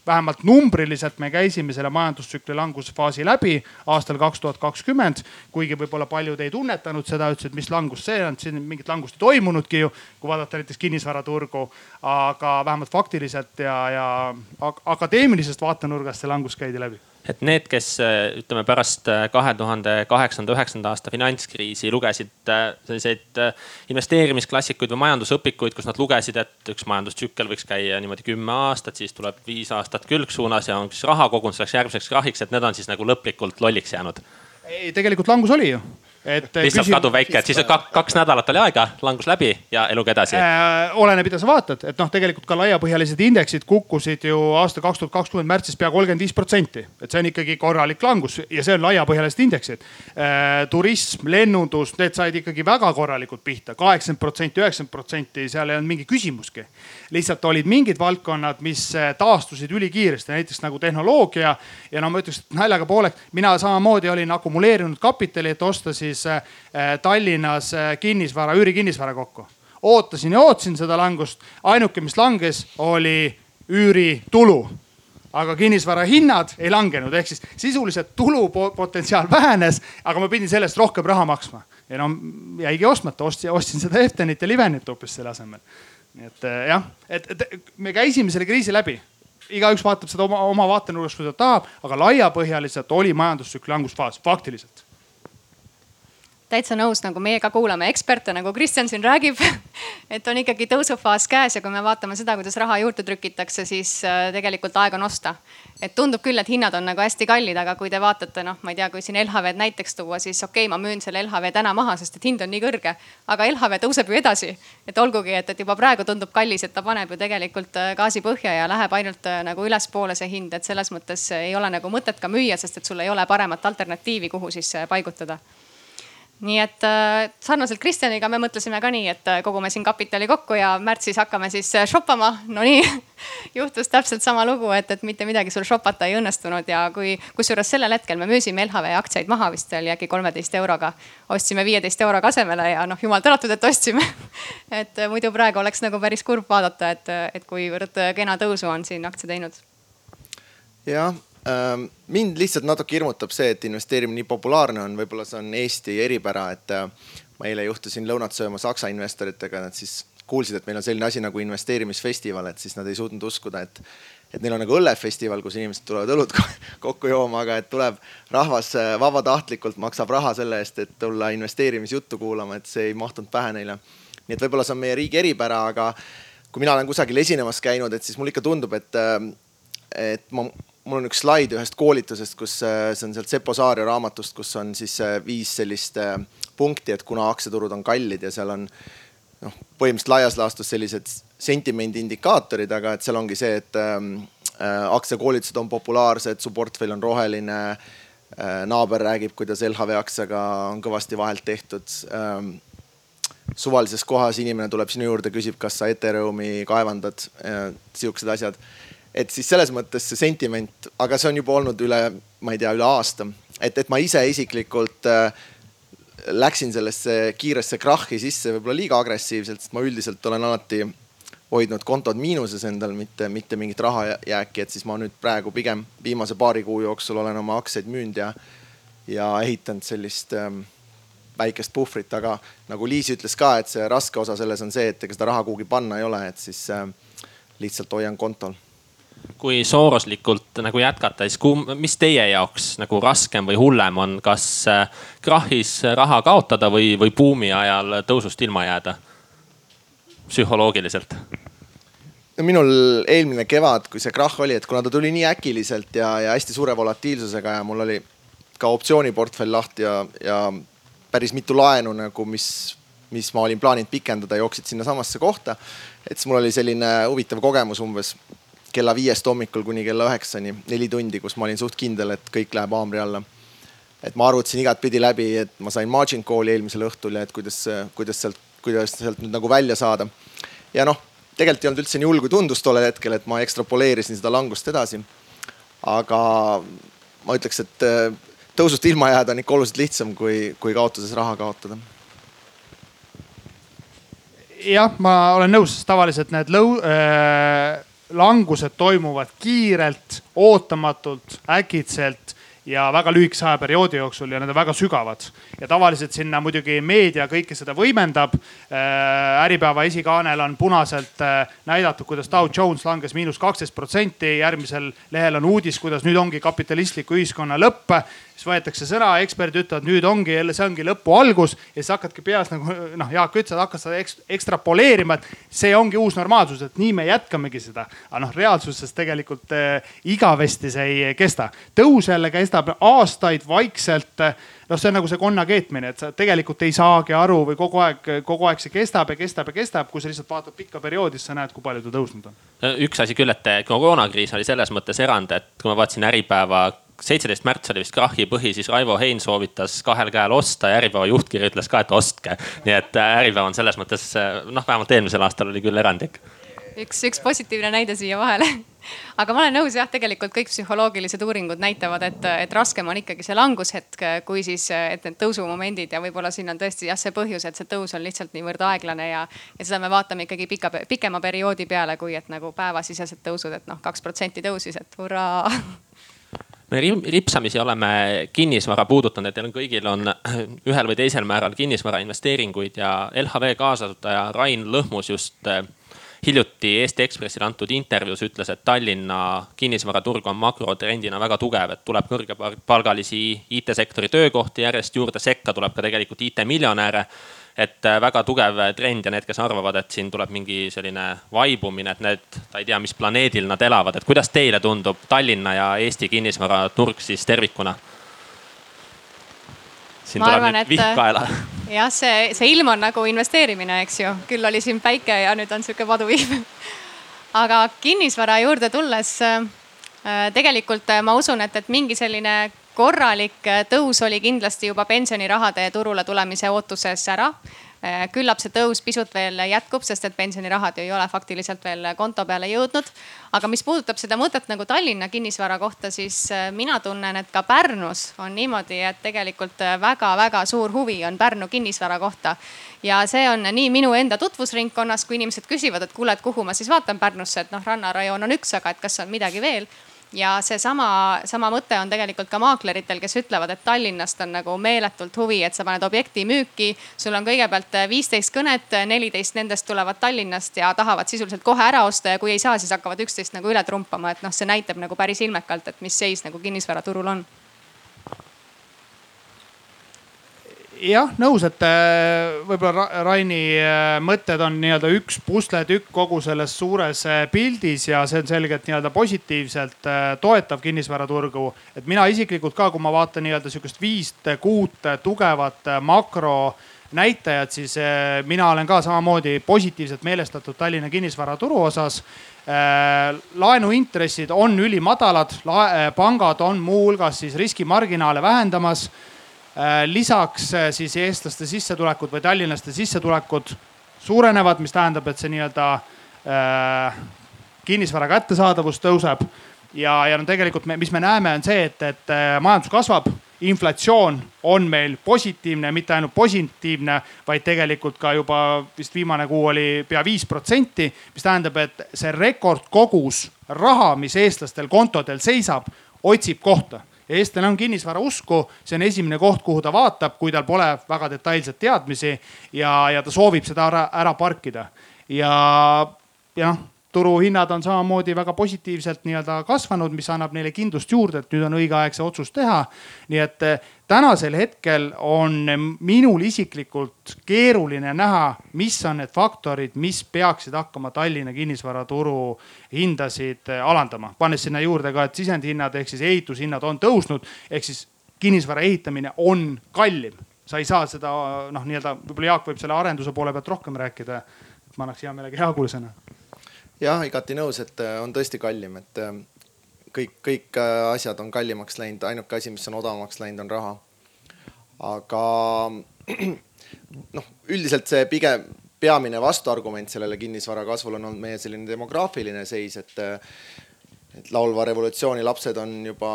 vähemalt numbriliselt me käisime selle majandustsükli langusfaasi läbi aastal kaks tuhat kakskümmend. kuigi võib-olla paljud ei tunnetanud seda, ütlesid, mis langus see on, siin mingit langust ei toimunudki ju, kui vaadata näiteks kinnisvaraturgu. aga vähemalt faktiliselt ja, ja akadeemilisest vaatenurgast see langus käidi läbi et need, kes ütleme pärast äh, kahe tuhande kaheksanda, üheksanda aasta finantskriisi lugesid äh, selliseid äh, investeerimisklassikuid või majandusõpikuid, kus nad lugesid, et üks majandustsükkel võiks käia niimoodi kümme aastat, siis tuleb viis aastat külgsuunas ja on siis raha kogunud selleks järgmiseks krahiks, et need on siis nagu lõplikult lolliks jäänud. ei, tegelikult langus oli ju et lihtsalt küsim... kaduvväike, et siis kaks, kaks nädalat oli aega, langus läbi ja eluga edasi äh,. oleneb, mida sa vaatad, et noh, tegelikult ka laiapõhjalised indeksid kukkusid ju aasta kaks tuhat kakskümmend märtsis pea kolmkümmend viis protsenti. et see on ikkagi korralik langus ja see on laiapõhjalised indeksid äh,. turism, lennundus, need said ikkagi väga korralikult pihta, kaheksakümmend protsenti, üheksakümmend protsenti, seal ei olnud mingi küsimuski. lihtsalt olid mingid valdkonnad, mis äh, taastusid ülikiiresti, näiteks nagu tehnoloogia ja no ma ütleks naljaga pooleks, mina samamoodi olin akumuleerinud kapitali, et osta siis siis äh, Tallinnas äh, kinnisvara, üürikinnisvara kokku. ootasin ja ootasin seda langust, ainuke, mis langes, oli üüritulu aga kinnisvara hinnad ei langenud, ehk siis sisuliselt tulupotentsiaal vähenes, aga ma pidin selle eest rohkem raha maksma. ja no jäigi ostmata, ostsin, ostsin seda Eftenit ja Livenit hoopis selle asemel. nii et äh, jah, et, et me käisime selle kriisi läbi. igaüks vaatab seda oma, oma vaatenurgast, kui ta tahab, aga laiapõhjaliselt oli majandustsükli langusfaas, faktiliselt täitsa nõus, nagu meie ka kuulame eksperte, nagu Kristjan siin räägib et on ikkagi tõusufaas käes ja kui me vaatame seda, kuidas raha juurde trükitakse, siis äh, tegelikult aeg on osta. et tundub küll, et hinnad on nagu hästi kallid, aga kui te vaatate, noh, ma ei tea, kui siin LHV-d näiteks tuua, siis okei okay,, ma müün selle LHV täna maha, sest et hind on nii kõrge. aga LHV tõuseb ju edasi, et olgugi, et, et juba praegu tundub kallis, et ta paneb ju tegelikult äh, gaasi põhja ja läheb ainult äh, nagu ülespoole see hind, et selles mõttes ei ole nagu mõtet ka müüa, sest et sul ei ole paremat alternatiivi, kuhu siis paigutada nii et äh, sarnaselt Kristjaniga me mõtlesime ka nii, et äh, kogume siin kapitali kokku ja märtsis hakkame siis äh, shoppama. Nonii juhtus täpselt sama lugu, et, et mitte midagi sul shopata ei õnnestunud ja kui, kusjuures sellel hetkel me müüsime LHV aktsiaid maha vist oli äkki kolmeteist euroga. ostsime viieteist euroga asemele ja noh, jumal tänatud, et ostsime et muidu praegu oleks nagu päris kurb vaadata, et, et kuivõrd kena tõusu on siin aktsia teinud. jah mind lihtsalt natuke hirmutab see, et investeerimine nii populaarne on, võib-olla see on Eesti eripära, et äh, ma eile juhtusin lõunat sööma Saksa investoritega, nad siis kuulsid, et meil on selline asi nagu investeerimisfestival, et siis nad ei suutnud uskuda, et, et neil on nagu õllefestival, kus inimesed tulevad õlut kokku jooma, aga et tuleb rahvas äh, vabatahtlikult maksab raha selle eest, et tulla investeerimisjuttu kuulama, et see ei mahtunud pähe neile. nii et võib-olla see on meie riigi eripära, aga kui mina olen kusagil esinemas käinud, et siis mulle ikka tundub, et, äh, et ma mul on üks slaid ühest koolitusest, kus äh, see on sealt Sepo Saare raamatust, kus on siis äh, viis sellist äh, punkti, et kuna aktsiaturud on kallid ja seal on noh, põhimõtteliselt laias laastus sellised sentimendi indikaatorid, aga et seal ongi see, et ähm, aktsiakoolitused on populaarsed, su portfell on roheline naaber räägib, kuidas LHV aktsiaga on kõvasti vahelt tehtud. suvalises kohas inimene tuleb sinu juurde, küsib, kas sa Ethereumi kaevandad, sihukesed asjad. Et siis selles mõttes see sentiment, aga see on juba olnud üle, ma ei tea, üle aasta, et, et ma ise isiklikult läksin sellesse kiiresse krahhi sisse võib-olla liiga agressiivselt, sest ma üldiselt olen alati hoidnud kontod miinuses endal, mitte, mitte mingit rahajääki, et siis ma nüüd praegu pigem viimase paari kuu jooksul olen oma aktsiaid müünud ja, ja ehitanud sellist ähm, väikest puhvrit, aga nagu Liis ütles ka, et see raske osa selles on see, et ega seda raha kuhugi panna ei ole, et siis äh, lihtsalt hoian kontol kui sooruslikult nagu jätkata, siis kum, mis teie jaoks nagu raskem või hullem on, kas äh, krahhis raha kaotada või, või buumi ajal tõusust ilma jääda? psühholoogiliselt? no minul eelmine kevad, kui see krahh oli, et kuna ta tuli nii äkiliselt ja, ja hästi suure volatiilsusega ja mul oli ka optsiooniportfell lahti ja, ja päris mitu laenu nagu, mis, mis ma olin plaaninud pikendada, jooksid sinnasamasse kohta. et siis mul oli selline huvitav kogemus umbes kella viiest hommikul kuni kella üheksani, neli tundi, kus ma olin suht kindel, et kõik läheb haamri alla. et ma arvutasin igatpidi läbi, et ma sain margin call'i eelmisel õhtul ja et kuidas, kuidas sealt, kuidas sealt nüüd nagu välja saada. ja noh, tegelikult ei olnud üldse nii hull, kui tundus tollel hetkel, et ma ekstrapoleerisin seda langust edasi. aga ma ütleks, et äh, tõusust ilma jääda on ikka oluliselt lihtsam, kui, kui kaotuses raha kaotada jah, ma olen nõus, tavaliselt need lõu- äh, langused toimuvad kiirelt, ootamatult, äkitselt ja väga lühikese ajaperioodi jooksul ja need on väga sügavad. ja tavaliselt sinna muidugi meedia kõike seda võimendab äh,. Äripäeva esikaanel on punaselt äh, näidatud, kuidas Dow Jones langes miinus kaksteist protsenti, järgmisel lehel on uudis, kuidas nüüd ongi kapitalistliku ühiskonna lõpp siis võetakse sõna, eksperdid ütlevad, nüüd ongi jälle, see ongi lõpu algus ja siis hakkadki peas nagu noh, Jaak ütles, et hakkad seda ekstrapoleerima, et see ongi uus normaalsus, et nii me jätkamegi seda. aga noh, reaalsuses tegelikult äh, igavesti see ei kesta. tõus jälle kestab aastaid vaikselt noh, see on nagu see konna keetmine, et sa tegelikult ei saagi aru või kogu aeg, kogu aeg see kestab ja kestab ja kestab, kui sa lihtsalt vaatad pikka perioodi, siis sa näed, kui palju ta tõusnud on. üks asi küll, et koroonakriis oli selles mõttes erand, et kui ma vaatasin Äripäeva seitseteist märts oli vist krahhi põhi, siis Raivo Hein soovitas kahel käel osta ja Äripäeva juhtkiri ütles ka, et ostke. nii et äh, Äripäev on selles mõttes äh, noh, vähemalt eelmisel aastal oli küll erandlik. üks, üks positiivne näide siia vahele aga ma olen nõus jah, tegelikult kõik psühholoogilised uuringud näitavad, et, et raskem on ikkagi see langushetk, kui siis, et need tõusumomendid ja võib-olla siin on tõesti jah, see põhjus, et see tõus on lihtsalt niivõrd aeglane ja, ja seda me vaatame ikkagi pika, pikema perioodi peale, kui et nagu päevasisesed tõusud, et noh, kaks protsenti tõusis, et hurraa me ripsamisi oleme kinnisvara puudutanud, et teil on kõigil on ühel või teisel määral kinnisvara investeeringuid ja LHV kaasasutaja Rain Lõhmus just eh, hiljuti Eesti Ekspressile antud intervjuus ütles, et Tallinna kinnisvaraturg on makrotrendina väga tugev, et tuleb kõrgepalgalisi IT-sektori töökohti järjest juurde, sekka tuleb ka tegelikult IT-miljonäre et äh, väga tugev trend ja need, kes arvavad, et siin tuleb mingi selline vaibumine, et need, ta ei tea, mis planeedil nad elavad, et kuidas teile tundub Tallinna ja Eesti kinnisvaraturg siis tervikuna? siin ma tuleb arvan, nüüd vihm kaela. jah, see, see ilm on nagu investeerimine, eks ju, küll oli siin päike ja nüüd on sihuke paduvihm. aga kinnisvara juurde tulles äh, tegelikult äh, ma usun, et, et mingi selline korralik tõus oli kindlasti juba pensionirahade turule tulemise ootuses ära. Küllap see tõus pisut veel jätkub, sest et pensionirahad ju ei ole faktiliselt veel konto peale jõudnud. aga mis puudutab seda mõtet nagu Tallinna kinnisvara kohta, siis äh, mina tunnen, et ka Pärnus on niimoodi, et tegelikult väga-väga suur huvi on Pärnu kinnisvara kohta. ja see on nii minu enda tutvusringkonnas, kui inimesed küsivad, et kuule, et kuhu ma siis vaatan Pärnusse, et noh, rannarajoon on üks, aga et kas on midagi veel ja seesama, sama mõte on tegelikult ka maakleritel, kes ütlevad, et Tallinnast on nagu meeletult huvi, et sa paned objekti müüki. sul on kõigepealt viisteist kõnet, neliteist nendest tulevad Tallinnast ja tahavad sisuliselt kohe ära osta ja kui ei saa, siis hakkavad üksteist nagu üle trumpama, et noh, see näitab nagu päris ilmekalt, et mis seis nagu kinnisvaraturul on jah, nõus, et äh, võib-olla Raini äh, mõtted on nii-öelda üks pusletükk kogu selles suures äh, pildis ja see on selgelt nii-öelda positiivselt toetav kinnisvaraturgu. et mina isiklikult ka, kui ma vaatan nii-öelda sihukest viist kuut tugevat makro näitajad, siis mina olen ka samamoodi positiivselt meelestatud Tallinna kinnisvaraturu osas laenuintressid on ülimadalad, pangad on muuhulgas siis riskimarginaale vähendamas. Lisaks siis eestlaste sissetulekud või tallinlaste sissetulekud suurenevad, mis tähendab, et see nii-öelda kinnisvara kättesaadavus tõuseb. Ja, ja no tegelikult me, mis me näeme, on see, et, et äh, majandus kasvab, inflatsioon on meil positiivne, mitte ainult positiivne, vaid tegelikult ka juba vist viimane kuu oli pea viis protsenti, mis tähendab, et see rekordkogus raha, mis eestlastel kontodel seisab, otsib kohta eestlane on kinnisvara usku, see on esimene koht, kuhu ta vaatab, kui tal pole väga detailseid teadmisi ja, ja ta soovib seda ära, ära parkida. ja, ja noh turuhinnad on samamoodi väga positiivselt nii-öelda kasvanud, mis annab neile kindlust juurde, et nüüd on õige aeg see otsus teha. nii et tänasel hetkel on minul isiklikult keeruline näha, mis on need faktorid, mis peaksid hakkama Tallinna kinnisvaraturu hindasid eh, alandama. pannes sinna juurde ka, et sisendhinnad ehk siis ehitushinnad on tõusnud, ehk siis kinnisvara ehitamine on kallim. sa ei saa seda noh, nii-öelda võib-olla Jaak võib selle arenduse poole pealt rohkem rääkida. ma annaks hea meelega hea kuulsõna jah, igati nõus, et äh, on tõesti kallim, et äh, kõik, kõik äh, asjad on kallimaks läinud, ainuke asi, mis on odavamaks läinud, on raha. aga noh, üldiselt see pigem peamine vastuargument sellele kinnisvara kasvule on olnud meie selline demograafiline seis, et, et laulva revolutsiooni lapsed on juba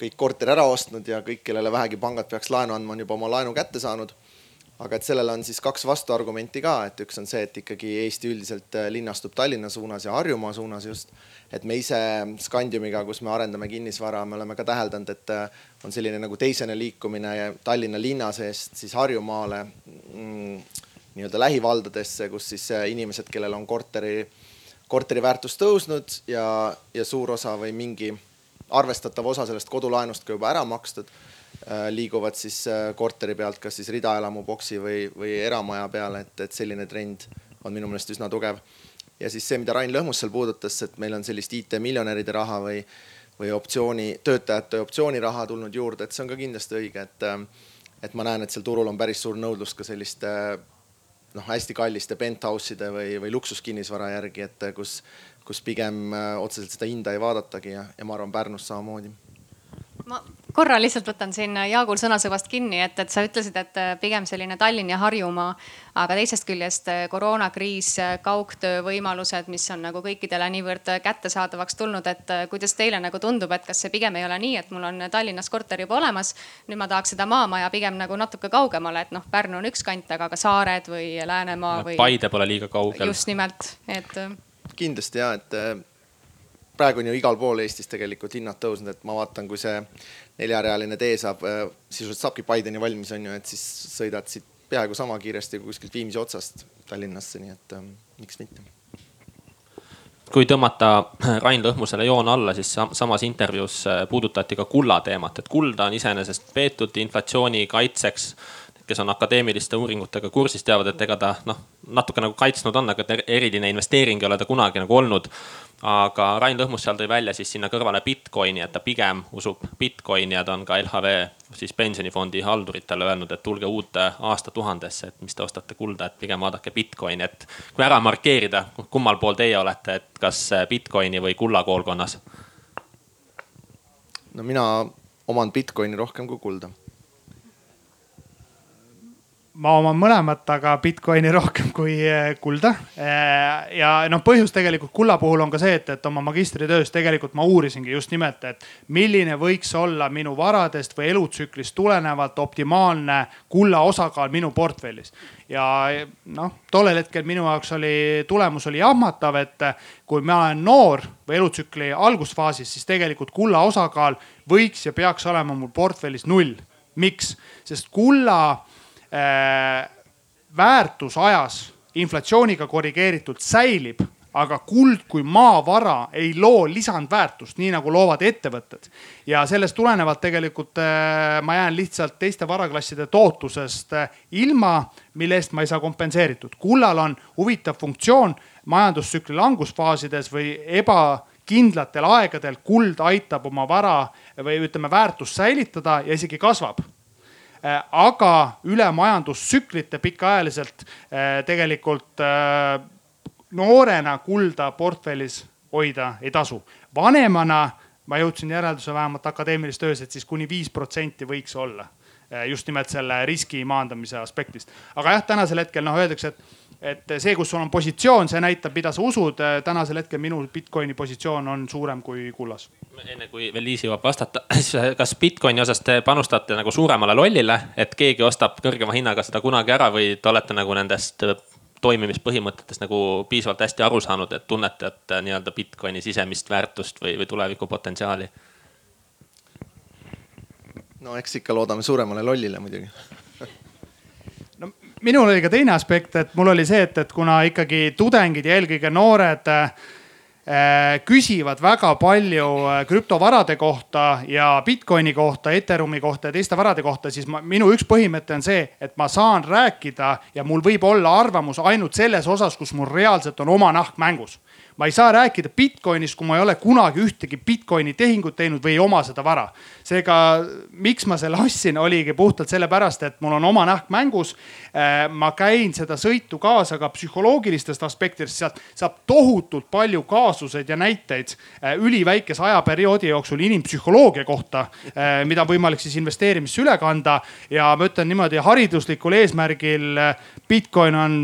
kõik korteri ära ostnud ja kõik, kellele vähegi pangad peaks laenu andma, on juba oma laenu kätte saanud aga et sellele on siis kaks vastuargumenti ka, et üks on see, et ikkagi Eesti üldiselt äh, linnastub Tallinna suunas ja Harjumaa suunas just. et me ise Scandiumiga, kus me arendame kinnisvara, me oleme ka täheldanud, et äh, on selline nagu teisene liikumine Tallinna linna seest siis Harjumaale mm, nii-öelda lähivaldadesse, kus siis äh, inimesed, kellel on korteri, korteri väärtus tõusnud ja, ja suur osa või mingi arvestatav osa sellest kodulaenust ka juba ära makstud liiguvad siis äh, korteri pealt kas siis ridaelamu boksi või, või eramaja peale, et, et selline trend on minu meelest üsna tugev. ja siis see, mida Rain Lõhmus seal puudutas, et meil on sellist IT-miljonäride raha või, või optsiooni, töötajate optsiooniraha tulnud juurde, et see on ka kindlasti õige, et, äh, et ma näen, et seal turul on päris suur nõudlus ka selliste noh, hästi kalliste penthouse'ide või, või luksuskinnisvara järgi, et kus, kus pigem otseselt seda hinda ei vaadatagi ja, ja ma arvan Pärnus samamoodi ma korra lihtsalt võtan siin Jaagul sõnasõnast kinni, et, et sa ütlesid, et äh, pigem selline Tallinn ja Harjumaa, aga teisest küljest äh, koroonakriis, äh, kaugtöö võimalused, mis on nagu kõikidele niivõrd kättesaadavaks tulnud, et kuidas teile nagu tundub, et kas see pigem ei ole nii, et mul on Tallinnas korter juba olemas. nüüd ma tahaks seda maamaja pigem nagu natuke kaugemale, et noh, Pärnu on üks kant, aga ka saared või Läänemaa või. Paide pole liiga kaugel. just nimelt, et. kindlasti ja, et praegu on ju igal pool Eestis tegelikult hinnad tõusnud, et ma vaatan, kui see neljarealine tee saab, äh, sisuliselt saabki Paideni valmis, on ju, et siis sõidad siit peaaegu sama kiiresti kui kuskilt Viimsi otsast Tallinnasse, nii et ähm, miks mitte. kui tõmmata Rain Lõhmusele joon alla, siis samas intervjuus äh, puudutati ka kulla teemat, et kulda on iseenesest peetud inflatsiooni kaitseks kes on akadeemiliste uuringutega kursis, teavad, et ega ta noh, natuke nagu kaitsnud on, aga eriline investeering ei ole ta kunagi nagu olnud. Aga Rain Lõhmus seal tõi välja siis sinna kõrvale Bitcoini, et ta pigem usub Bitcoini ja ta on ka LHV siis pensionifondi halduritele öelnud, et tulge uute aastatuhandesse, et mis te ostate kulda, et pigem vaadake Bitcoini, et kui ära markeerida, kummal pool teie olete, et kas Bitcoini või kulla koolkonnas? no mina oman Bitcoini rohkem kui kulda ma oman mõlemat, aga Bitcoini rohkem kui eh, kulda. Eh, ja noh, põhjus tegelikult kulla puhul on ka see, et, et oma magistritöös tegelikult ma uurisingi just nimelt, et milline võiks olla minu varadest või elutsüklist tulenevalt optimaalne kulla osakaal minu portfellis. ja noh, tollel hetkel minu jaoks oli, tulemus oli jahmatav, et kui ma olen noor või elutsükli algusfaasis, siis tegelikult kulla osakaal võiks ja peaks olema mul portfellis null. miks? sest kulla väärtus ajas inflatsiooniga korrigeeritult säilib, aga kuld kui maavara ei loo lisandväärtust, nii nagu loovad ettevõtted. ja sellest tulenevalt tegelikult äh, ma jään lihtsalt teiste varaklasside tootlusest äh, ilma, mille eest ma ei saa kompenseeritud. kullal on huvitav funktsioon majandustsükli langusfaasides või ebakindlatel aegadel kuld aitab oma vara või ütleme väärtust säilitada ja isegi kasvab aga üle majandustsüklite pikaajaliselt tegelikult noorena kulda portfellis hoida ei tasu. vanemana ma jõudsin järelduse vähemalt akadeemilises töös, et siis kuni viis protsenti võiks olla just nimelt selle riski maandamise aspektist. aga jah, tänasel hetkel noh, öeldakse, et, et see, kus sul on positsioon, see näitab, mida sa usud. tänasel hetkel minu Bitcoini positsioon on suurem kui kullas. enne kui veel Liis jõuab vastata, siis kas Bitcoini osas te panustate nagu suuremale lollile, et keegi ostab kõrgema hinnaga seda kunagi ära või te olete nagu nendest toimimispõhimõtetest nagu piisavalt hästi aru saanud, et tunnete, et nii-öelda Bitcoini sisemist väärtust või, või tulevikupotentsiaali? no eks ikka loodame suuremale lollile muidugi minul oli ka teine aspekt, et mul oli see, et, et kuna ikkagi tudengid ja eelkõige noored äh, küsivad väga palju äh, krüptovarade kohta ja Bitcoini kohta, Ethereumi kohta ja teiste varade kohta, siis ma, minu üks põhimõte on see, et ma saan rääkida ja mul võib olla arvamus ainult selles osas, kus mul reaalselt on oma nahk mängus ma ei saa rääkida Bitcoinist, kui ma ei ole kunagi ühtegi Bitcoini tehingut teinud või ei oma seda vara. seega, miks ma selle ostsin, oligi puhtalt sellepärast, et mul on oma nahk mängus. Äh, ma käin seda sõitu kaasa ka psühholoogilistest aspektidest, sealt saab tohutult palju kaasuseid ja näiteid äh, üliväikese ajaperioodi jooksul inimpsühholoogia kohta, äh, mida on võimalik siis investeerimisse üle kanda. ja ma ütlen niimoodi hariduslikul eesmärgil Bitcoin on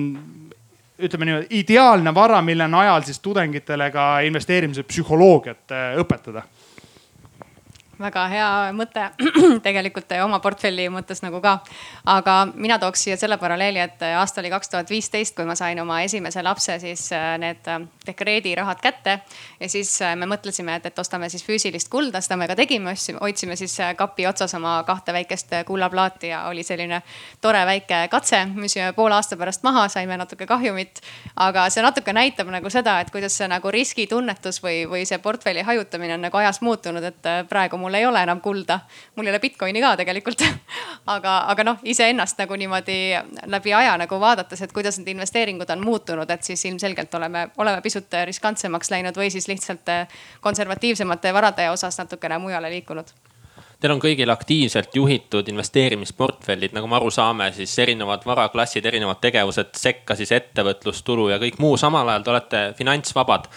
ütleme niimoodi ideaalne vara, mille najal siis tudengitele ka investeerimise psühholoogiat äh, õpetada väga hea mõte tegelikult oma portfelli mõttes nagu ka. aga mina tooks siia selle paralleeli, et aasta oli kaks tuhat viisteist, kui ma sain oma esimese lapse, siis äh, need äh, dekreedirahad kätte. ja siis äh, me mõtlesime, et, et ostame siis füüsilist kulda, seda me ka tegime, hoidsime siis kapi otsas oma kahte väikest kullaplaati ja oli selline tore väike katse. müüsime poole aasta pärast maha, saime natuke kahjumit. aga see natuke näitab nagu seda, et kuidas see nagu riskitunnetus või, või see portfelli hajutamine on nagu ajas muutunud, et praegu mul mul ei ole enam kulda. mul ei ole Bitcoini ka tegelikult. Aga, aga noh, iseennast nagu niimoodi läbi aja nagu vaadates, et kuidas need investeeringud on muutunud, et siis ilmselgelt oleme, oleme pisut riskantsemaks läinud või siis lihtsalt konservatiivsemate varade osas natukene mujale liikunud. Teil on kõigil aktiivselt juhitud investeerimisportfellid, nagu me aru saame, siis erinevad varaklassid, erinevad tegevused, sekka siis ettevõtlus, tulu ja kõik muu, samal ajal te olete finantsvabad.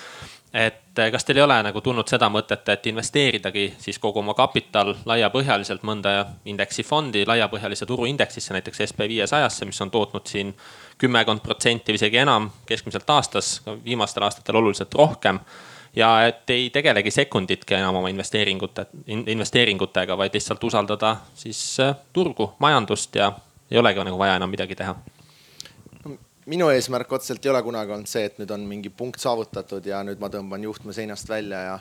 Et eh, kas teil ei ole nagu tulnud seda mõtet, et investeeridagi siis kogu oma kapital laiapõhjaliselt mõnda indeksifondi laiapõhjalise turuindeksisse, näiteks SB viiesajasse, mis on tootnud siin kümmekond protsenti või isegi enam keskmiselt aastas, viimastel aastatel oluliselt rohkem. ja et ei tegelegi sekunditki enam oma investeeringute, investeeringutega, vaid lihtsalt usaldada siis eh, turgu, majandust ja ei olegi nagu vaja enam midagi teha minu eesmärk otseselt ei ole kunagi olnud see, et nüüd on mingi punkt saavutatud ja nüüd ma tõmban juhtme seinast välja ja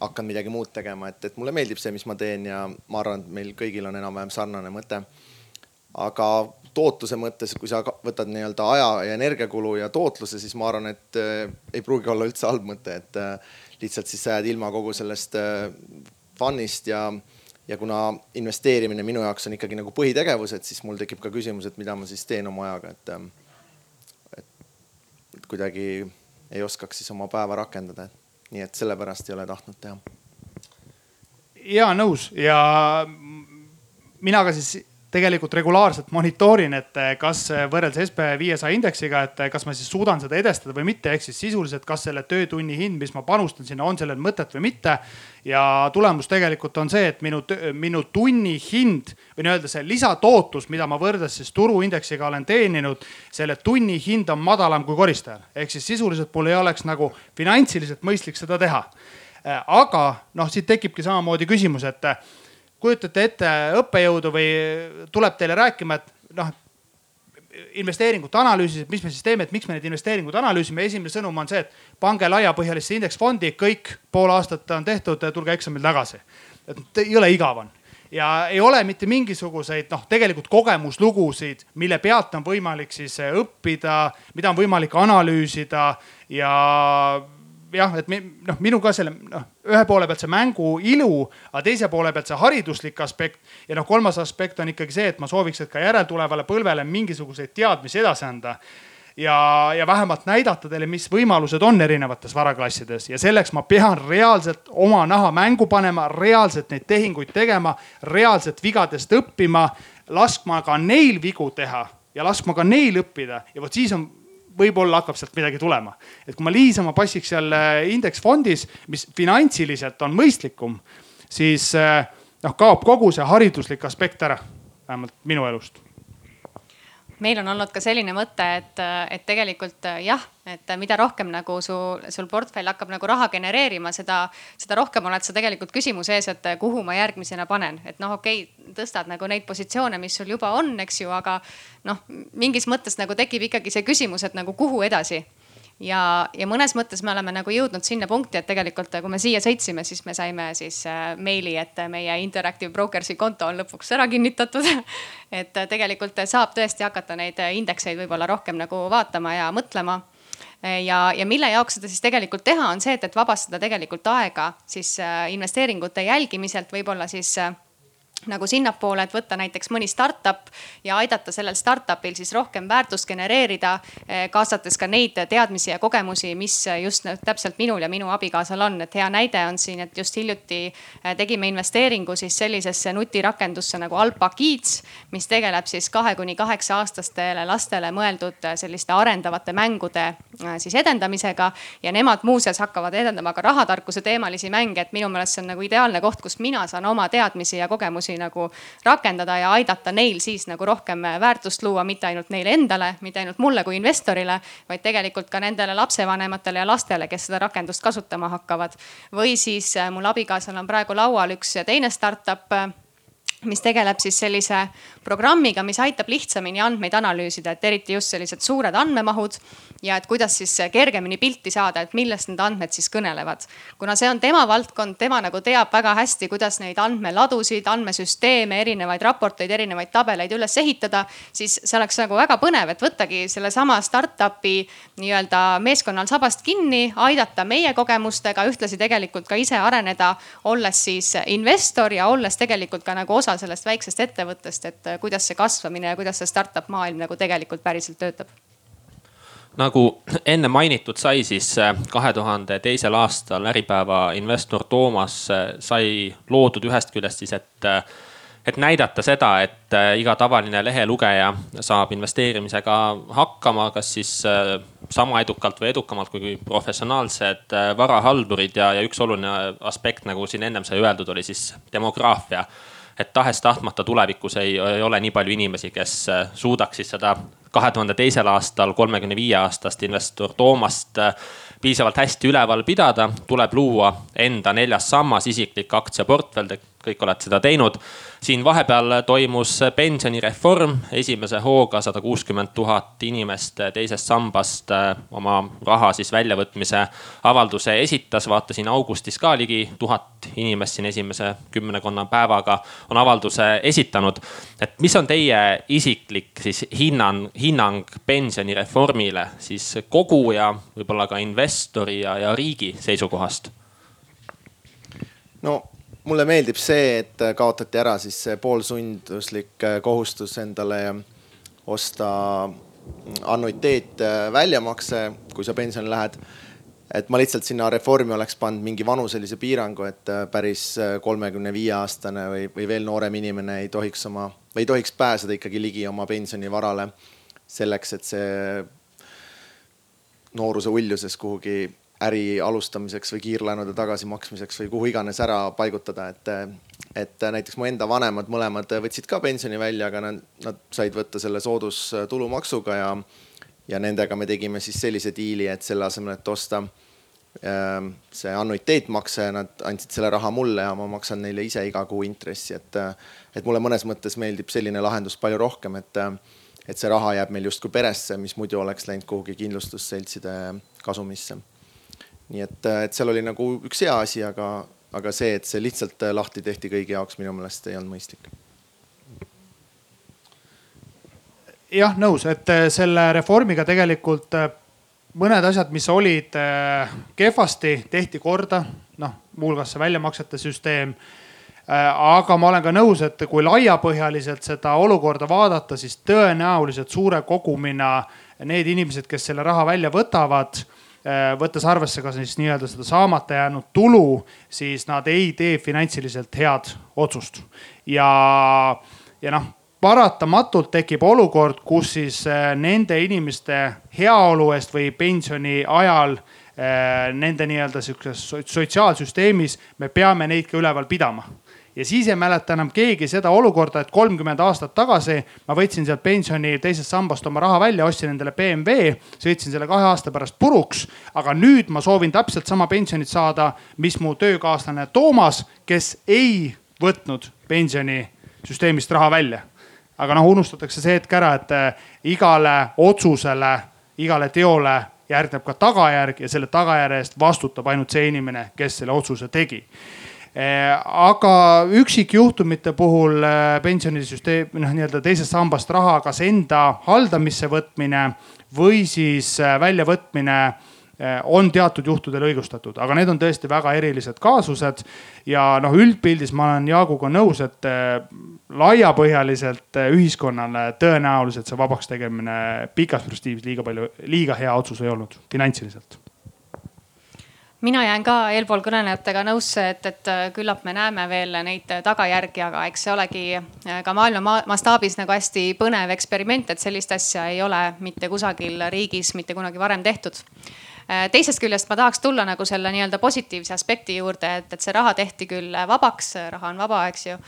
hakkan midagi muud tegema, et, et mulle meeldib see, mis ma teen ja ma arvan, et meil kõigil on enam-vähem sarnane mõte. aga tootluse mõttes, kui sa võtad nii-öelda aja ja energiakulu ja tootluse, siis ma arvan, et äh, ei pruugi olla üldse halb mõte, et äh, lihtsalt siis sa jääd ilma kogu sellest äh, fun'ist ja ja kuna investeerimine minu jaoks on ikkagi nagu põhitegevus, et siis mul tekib ka küsimus, et mida ma siis teen oma ajaga, et et kuidagi ei oskaks siis oma päeva rakendada. nii et sellepärast ei ole tahtnud teha. ja nõus ja mina ka siis tegelikult regulaarselt monitoorin, et eh, kas eh, võrreldes SB viiesaja indeksiga, et eh, kas ma siis suudan seda edestada või mitte, ehk siis sisuliselt, kas selle töötunni hind, mis ma panustan sinna, on sellel mõtet või mitte. ja tulemus tegelikult on see, et minu, minu tunni hind või nii-öelda see lisatootlus, mida ma võrreldes siis turuindeksiga olen teeninud, selle tunni hind on madalam kui koristajal. ehk siis sisuliselt mul ei oleks nagu finantsiliselt mõistlik seda teha. aga noh, siit tekibki samamoodi küsimus, et kujutate ette õppejõudu või tuleb teile rääkima, et noh investeeringute analüüsis, et mis me siis teeme, et miks me neid investeeringuid analüüsime. esimene sõnum on see, et pange laiapõhjalisse indeksfondi, kõik pool aastat on tehtud, tulge eksamil tagasi. et jõle igav on ja ei ole mitte mingisuguseid noh, tegelikult kogemuslugusid, mille pealt on võimalik siis õppida, mida on võimalik analüüsida ja jah, et noh, minu ka selle noh, ühe poole pealt see mängu ilu, aga teise poole pealt see hariduslik aspekt. ja noh, kolmas aspekt on ikkagi see, et ma sooviks, et ka järeltulevale põlvele mingisuguseid teadmisi edasi anda ja, ja vähemalt näidata teile, mis võimalused on erinevates varaklassides ja selleks ma pean reaalselt oma naha mängu panema, reaalselt neid tehinguid tegema, reaalselt vigadest õppima laskma ka neil vigu teha ja laskma ka neil õppida ja vot siis on võib-olla hakkab sealt midagi tulema. et kui ma niisama passiks äh, indeksfondis, mis finantsiliselt on mõistlikum, siis äh, noh, kaob kogu see hariduslik aspekt ära, vähemalt minu elust meil on olnud ka selline mõte, et, et tegelikult jah, et mida rohkem nagu su, sul portfell hakkab nagu raha genereerima, seda, seda rohkem oled sa tegelikult küsimuse ees, et kuhu ma järgmisena panen. et noh, okei okay,, tõstad nagu neid positsioone, mis sul juba on, eks ju, aga noh, mingis mõttes nagu tekib ikkagi see küsimus, et nagu kuhu edasi ja, ja mõnes mõttes me oleme nagu jõudnud sinna punkti, et tegelikult kui me siia sõitsime, siis me saime siis äh, meili, et meie Interactive Brokersi konto on lõpuks ära kinnitatud. Et äh, tegelikult saab tõesti hakata neid indekseid võib-olla rohkem nagu vaatama ja mõtlema. Ja, ja mille jaoks seda siis tegelikult teha, on see, et, et vabastada tegelikult aega siis äh, investeeringute jälgimiselt, võib-olla siis nagu sinnapoole, et võtta näiteks mõni startup ja aidata sellel startup'il siis rohkem väärtust genereerida. Eh, kaasates ka neid teadmisi ja kogemusi, mis just täpselt minul ja minu abikaasal on, et hea näide on siin, et just hiljuti eh, tegime investeeringu siis sellisesse nutirakendusse nagu Alpa Kids, mis tegeleb siis kahe kuni kaheksa aastastele lastele mõeldud eh, selliste arendavate mängude siis edendamisega. ja nemad muuseas hakkavad edendama ka rahatarkuse teemalisi mänge, et minu meelest see on nagu ideaalne koht, kust mina saan oma teadmisi ja kogemusi oskusi nagu rakendada ja aidata neil siis nagu rohkem väärtust luua, mitte ainult neile endale, mitte ainult mulle kui investorile, vaid tegelikult ka nendele lapsevanematele ja lastele, kes seda rakendust kasutama hakkavad. või siis äh, mul abikaasal on praegu laual üks teine startup mis tegeleb siis sellise programmiga, mis aitab lihtsamini andmeid analüüsida, et eriti just sellised suured andmemahud ja et kuidas siis kergemini pilti saada, et millest need andmed siis kõnelevad. kuna see on tema valdkond, tema nagu teab väga hästi, kuidas neid andmeladusid, andmesüsteeme, erinevaid raporteid, erinevaid tabeleid üles ehitada, siis see oleks nagu väga põnev, et võttagi sellesama startup'i nii-öelda meeskonnal sabast kinni, aidata meie kogemustega, ühtlasi tegelikult ka ise areneda, olles siis investor ja olles tegelikult ka nagu osa sellest väiksest ettevõttest, et kuidas see kasvamine ja kuidas see startup maailm nagu tegelikult päriselt töötab? Nagu enne mainitud sai, siis äh, kahe tuhande teisel aastal Äripäeva investor Toomas äh, sai loodud ühest küljest siis, et, äh, et näidata seda, et iga tavaline lehelugeja saab investeerimisega hakkama, kas siis sama edukalt või edukamalt kui professionaalsed varahaldurid. Ja, ja üks oluline aspekt, nagu siin ennem sai öeldud, oli siis demograafia et tahes-tahtmata tulevikus ei, ei ole nii palju inimesi, kes suudaks siis seda kahe tuhande teisel aastal kolmekümne viie aastast investor Toomast äh, piisavalt hästi üleval pidada, tuleb luua enda neljas sammas, isiklik aktsiaportfell, kõik olete seda teinud siin vahepeal toimus pensionireform, esimese hooga sada kuuskümmend tuhat inimest teisest sambast äh, oma raha siis väljavõtmise avalduse esitas. vaatasin augustis ka ligi tuhat inimest siin esimese kümnekonna päevaga on avalduse esitanud. et mis on teie isiklik siis hinnang, hinnang pensionireformile siis koguja, võib-olla ka investori ja, ja riigi seisukohast? no mulle meeldib see, et kaotati ära siis see poolsunduslik äh, kohustus endale osta annuiteet äh, väljamakse, kui sa pensionile lähed. et ma lihtsalt sinna reformi oleks pannud mingi vanuselise piirangu, et äh, päris kolmekümne viie aastane või, või veel noorem inimene ei tohiks oma või ei tohiks pääseda ikkagi ligi oma pensionivarale. selleks, et see nooruse uljuses kuhugi äri alustamiseks või kiirlaenude tagasimaksmiseks või kuhu iganes ära paigutada, et. et näiteks mu enda vanemad mõlemad võtsid ka pensioni välja, aga nad, nad said võtta selle soodustulumaksuga ja. ja nendega me tegime siis sellise diili, et selle asemel, et osta ähm, see annuiteetmakse, nad andsid selle raha mulle ja ma maksan neile ise iga kuu intressi, et. et mulle mõnes mõttes meeldib selline lahendus palju rohkem, et, et see raha jääb meil justkui peresse, mis muidu oleks läinud kuhugi kindlustusseltside kasumisse nii et, äh, et seal oli nagu üks hea asi, aga, aga see, et see lihtsalt äh, lahti tehti kõigi jaoks, minu meelest ei olnud mõistlik. jah, nõus, et äh, selle reformiga tegelikult mõned asjad, mis olid kehvasti, tehti korda, noh muuhulgas see väljamaksete süsteem aga ma olen ka nõus, et kui laiapõhjaliselt seda olukorda vaadata, siis tõenäoliselt suure kogumina need inimesed, kes selle raha välja võtavad võttes arvesse ka siis nii-öelda seda saamata jäänud tulu, siis nad ei tee finantsiliselt head otsust. ja, ja noh, paratamatult tekib olukord, kus siis äh, nende inimeste heaolu eest või pensioni ajal äh, nende nii-öelda sihukeses sotsiaalsüsteemis me peame neid ka üleval pidama ja siis ei mäleta enam keegi seda olukorda, et kolmkümmend aastat tagasi ma võtsin sealt pensioni teisest sambast oma raha välja, ostsin endale BMW, sõitsin selle kahe aasta pärast puruks. aga nüüd ma soovin täpselt sama pensionit saada, mis mu töökaaslane Toomas, kes ei võtnud pensionisüsteemist raha välja. aga noh, unustatakse see hetk ära, et eh, igale otsusele, igale teole järgneb ka tagajärg ja selle tagajärje eest vastutab ainult see inimene, kes selle otsuse tegi aga üksikjuhtumite puhul eh, pensionisüsteem, noh nii-öelda teisest sambast raha kas enda haldamisse võtmine või siis eh, väljavõtmine on teatud juhtudel õigustatud, aga need on tõesti väga erilised kaasused. ja noh, üldpildis ma olen Jaaguga nõus, et laiapõhjaliselt ühiskonnale tõenäoliselt see vabaks tegemine pikas perspektiivis liiga palju, liiga hea otsus ei olnud finantsiliselt mina jään ka eelpool kõnelejatega nõusse, et, et äh, küllap me näeme veel neid tagajärgi, aga eks see olegi äh, ka maailma mastaabis nagu hästi põnev eksperiment, et sellist asja ei ole mitte kusagil riigis mitte kunagi varem tehtud. äh, teisest küljest ma tahaks tulla nagu selle nii-öelda positiivse aspekti juurde, et, et see raha tehti küll vabaks, raha on vaba, eks ju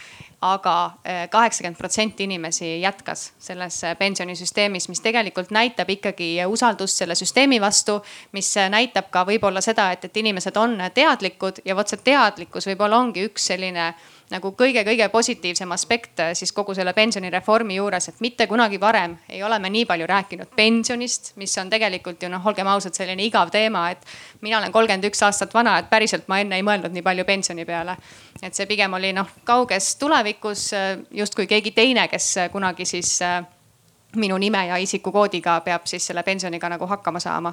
aga eh, kaheksakümmend protsenti inimesi jätkas selles pensionisüsteemis, mis tegelikult näitab ikkagi usaldust selle süsteemi vastu. mis näitab ka võib-olla seda, et, et inimesed on teadlikud ja vot see teadlikkus võib-olla ongi üks selline nagu kõige-kõige positiivsem aspekt äh, siis kogu selle pensionireformi juures, et mitte kunagi varem ei ole me nii palju rääkinud pensionist, mis on tegelikult ju noh, olgem ausad, selline igav teema, et mina olen kolmkümmend üks aastat vana, et päriselt ma enne ei mõelnud nii palju pensioni peale. et see pigem oli noh, kauges tulevikus äh, justkui keegi teine, kes äh, kunagi siis minu nime ja isikukoodiga peab siis selle pensioniga nagu hakkama saama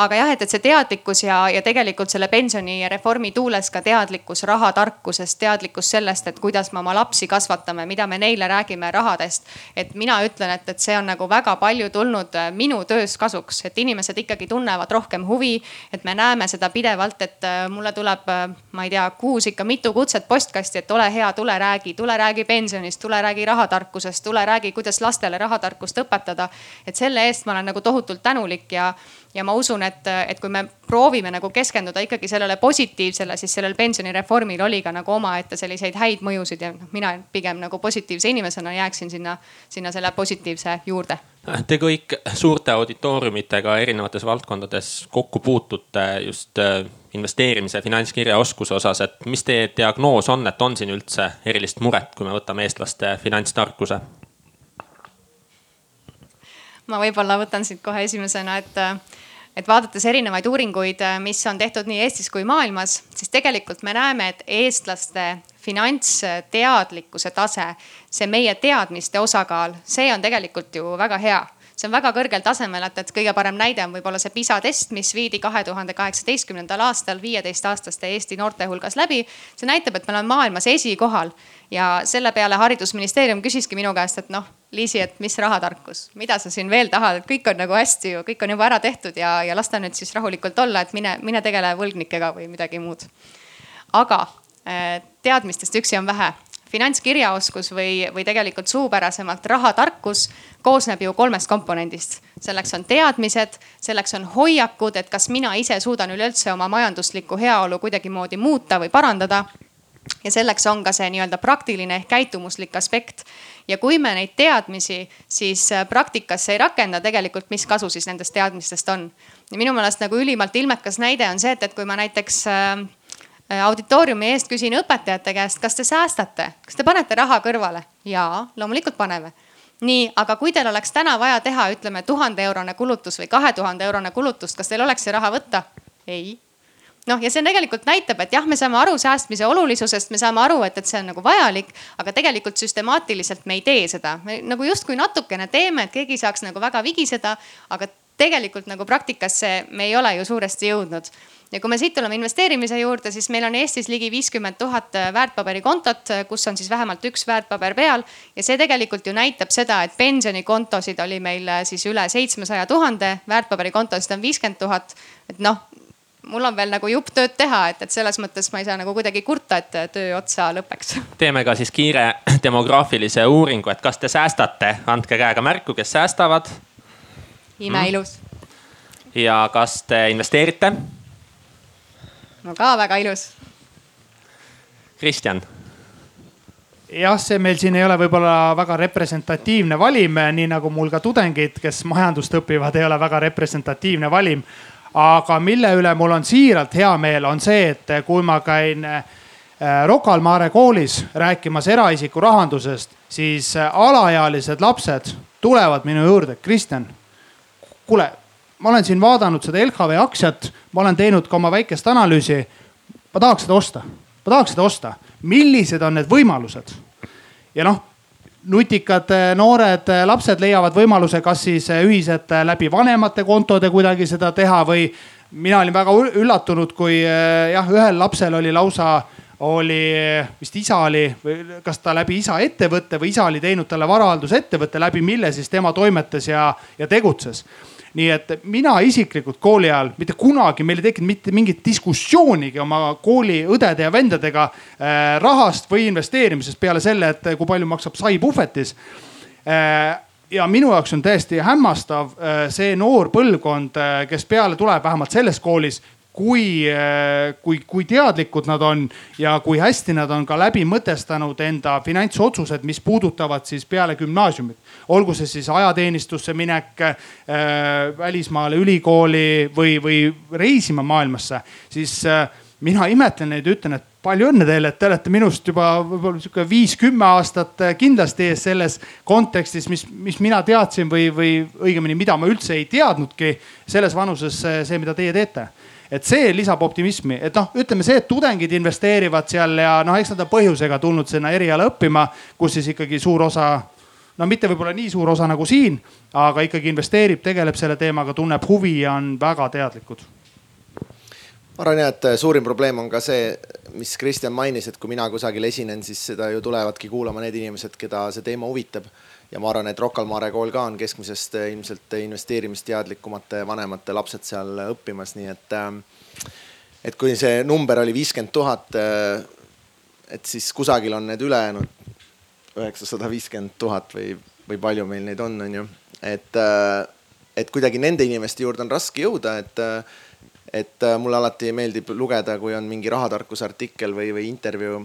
aga jah, et, et see teadlikkus ja, ja tegelikult selle pensionireformi tuules ka teadlikkus rahatarkusest, teadlikkus sellest, et kuidas me oma lapsi kasvatame, mida me neile räägime rahadest. et mina ütlen, et, et see on nagu väga palju tulnud äh, minu töös kasuks, et inimesed ikkagi tunnevad rohkem huvi. et me näeme seda pidevalt, et äh, mulle tuleb, äh, ma ei tea, kuus ikka mitu kutset postkasti, et ole hea, tule räägi, tule räägi pensionist, tule räägi rahatarkusest, tule räägi, kuidas lastele rahatarkust õpetada. et selle eest ma olen nagu tohutult tänulik ja ja ma usun, et, et kui me proovime nagu keskenduda ikkagi sellele positiivsele, siis sellel pensionireformil oli ka nagu omaette selliseid häid mõjusid ja noh, mina pigem nagu positiivse inimesena jääksin sinna, sinna selle positiivse juurde. Te kõik suurte auditooriumitega erinevates valdkondades kokku puutute just äh, investeerimise finantskirjaoskuse osas, et mis teie diagnoos on, et on siin üldse erilist muret, kui me võtame eestlaste finantstarkuse? Ma võib-olla võtan siit kohe esimesena, et, et vaadates erinevaid uuringuid, mis on tehtud nii Eestis kui maailmas, siis tegelikult me näeme, et eestlaste finantsteadlikkuse tase, see meie teadmiste osakaal, see on tegelikult ju väga hea see on väga kõrgel tasemel, et, et kõige parem näide on võib-olla see PISA test, mis viidi kahe tuhande kaheksateistkümnendal aastal viieteistaastaste Eesti noorte hulgas läbi. see näitab, et me oleme maailmas esikohal ja selle peale haridusministeerium küsiski minu käest, et noh, Liisi, et mis rahatarkus, mida sa siin veel tahad, et kõik on nagu hästi ju, kõik on juba ära tehtud ja, ja las ta nüüd siis rahulikult olla, et mine, mine tegele võlgnikega või midagi muud. aga eh, teadmistest üksi on vähe finantskirjaoskus või, või tegelikult suupärasemalt rahatarkus koosneb ju kolmest komponendist. selleks on teadmised, selleks on hoiakud, et kas mina ise suudan üleüldse oma majanduslikku heaolu kuidagimoodi muuta või parandada. ja selleks on ka see nii-öelda praktiline ehk käitumuslik aspekt. ja kui me neid teadmisi siis äh, praktikasse ei rakenda, tegelikult mis kasu siis nendest teadmistest on? ja minu meelest nagu ülimalt ilmekas näide on see, et, et kui ma näiteks äh, auditooriumi eest küsin õpetajate käest, kas te säästate, kas te panete raha kõrvale? jaa, loomulikult paneme. nii, aga kui teil oleks täna vaja teha, ütleme tuhande eurone kulutus või kahe tuhande eurone kulutus, kas teil oleks see raha võtta? ei noh, ja see tegelikult näitab, et jah, me saame aru säästmise olulisusest, me saame aru, et, et see on nagu vajalik, aga tegelikult süstemaatiliselt me ei tee seda. me nagu justkui natukene teeme, et keegi saaks nagu väga vigiseda, aga tegelikult nagu praktikasse me ei ole ju suuresti jõudnud ja kui me siit tuleme investeerimise juurde, siis meil on Eestis ligi viiskümmend tuhat äh, väärtpaberikontot, äh, kus on siis vähemalt üks väärtpaber peal. ja see tegelikult ju näitab seda, et pensionikontosid oli meil äh, siis üle seitsmesaja tuhande, väärtpaberikontosid on viiskümmend tuhat. et noh, mul on veel nagu jupp tööd teha, et, et selles mõttes ma ei saa nagu kuidagi kurta, et töö otsa lõpeks. teeme ka siis kiire demograafilise uuringu, et kas te säästate, andke käega märku, kes säästavad. Imeilus mm.. ja kas te investeerite? no ka väga ilus. Kristjan jah, see meil siin ei ole võib-olla väga representatiivne valim, nii nagu mul ka tudengid, kes majandust õpivad, ei ole väga representatiivne valim. aga mille üle mul on siiralt hea meel, on see, et kui ma käin äh, Rocca al Mare koolis rääkimas eraisiku rahandusest, siis äh, alaealised lapsed tulevad minu juurde, Kristjan, kuule, ma olen siin vaadanud seda LHV aktsiat, ma olen teinud ka oma väikest analüüsi. ma tahaks seda osta, ma tahaks seda osta millised on need võimalused? ja noh, nutikad eh, noored eh, lapsed leiavad võimaluse, kas siis eh, ühiselt läbi vanemate kontode kuidagi seda teha või mina olin väga üllatunud, kui jah, ühel lapsel oli lausa, oli vist isa oli kas ta läbi isa ettevõtte või isa oli teinud talle varaaldusettevõtte läbi, mille siis tema toimetas ja, ja tegutses nii et mina isiklikult kooli ajal mitte kunagi meil ei tekkinud mitte mingit diskussioonigi oma kooli õdede ja vendadega äh, rahast või investeerimisest peale selle, et kui palju maksab sai puhvetis. Äh, ja minu jaoks on täiesti hämmastav äh, see noor põlvkond, kes peale tuleb, vähemalt selles koolis, kui, äh, kui, kui teadlikud nad on ja kui hästi nad on ka läbi mõtestanud enda finantsotsused, mis puudutavad siis peale gümnaasiumit. olgu see siis ajateenistusse minek äh,, välismaale ülikooli või, või reisima maailmasse, siis äh, mina imetlen neid ja ütlen, et palju õnne teile, et te olete minust juba võib-olla sihuke viis-kümme aastat kindlasti ees selles kontekstis, mis, mis mina teadsin või, või õigemini, mida ma üldse ei teadnudki selles vanuses see, mida teie teete et see lisab optimismi, et noh, ütleme see, et tudengid investeerivad seal ja noh, eks nad on põhjusega tulnud sinna eriala õppima, kus siis ikkagi suur osa no mitte võib-olla nii suur osa nagu siin, aga ikkagi investeerib, tegeleb selle teemaga, tunneb huvi ja on väga teadlikud. ma arvan jah, et suurim probleem on ka see, mis Kristjan mainis, et kui mina kusagil esinen, siis seda ju tulevadki kuulama need inimesed, keda see teema huvitab ja ma arvan, et Rocca al Mare kool ka on keskmisest eh, ilmselt investeerimisteadlikumate vanemate lapsed seal õppimas, nii et. Eh, et kui see number oli viiskümmend tuhat, eh, et siis kusagil on need ülejäänud üheksasada viiskümmend tuhat või, või palju meil neid on, on ju. et, et kuidagi nende inimeste juurde on raske jõuda, et et mulle alati meeldib lugeda, kui on mingi rahatarkuse artikkel või, või intervjuu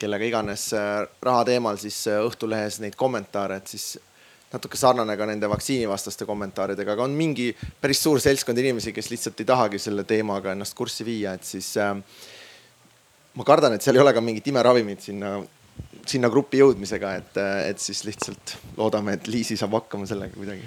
kellega iganes äh, raha teemal, siis äh, Õhtulehes neid kommentaare, et siis natuke sarnane ka nende vaktsiinivastaste kommentaaridega, aga on mingi päris suur seltskond inimesi, kes lihtsalt ei tahagi selle teemaga ennast kurssi viia, et siis äh, ma kardan, et seal ei ole ka mingit imeravimit sinna, sinna gruppi jõudmisega, et, et siis lihtsalt loodame, et Liisi saab hakkama sellega kuidagi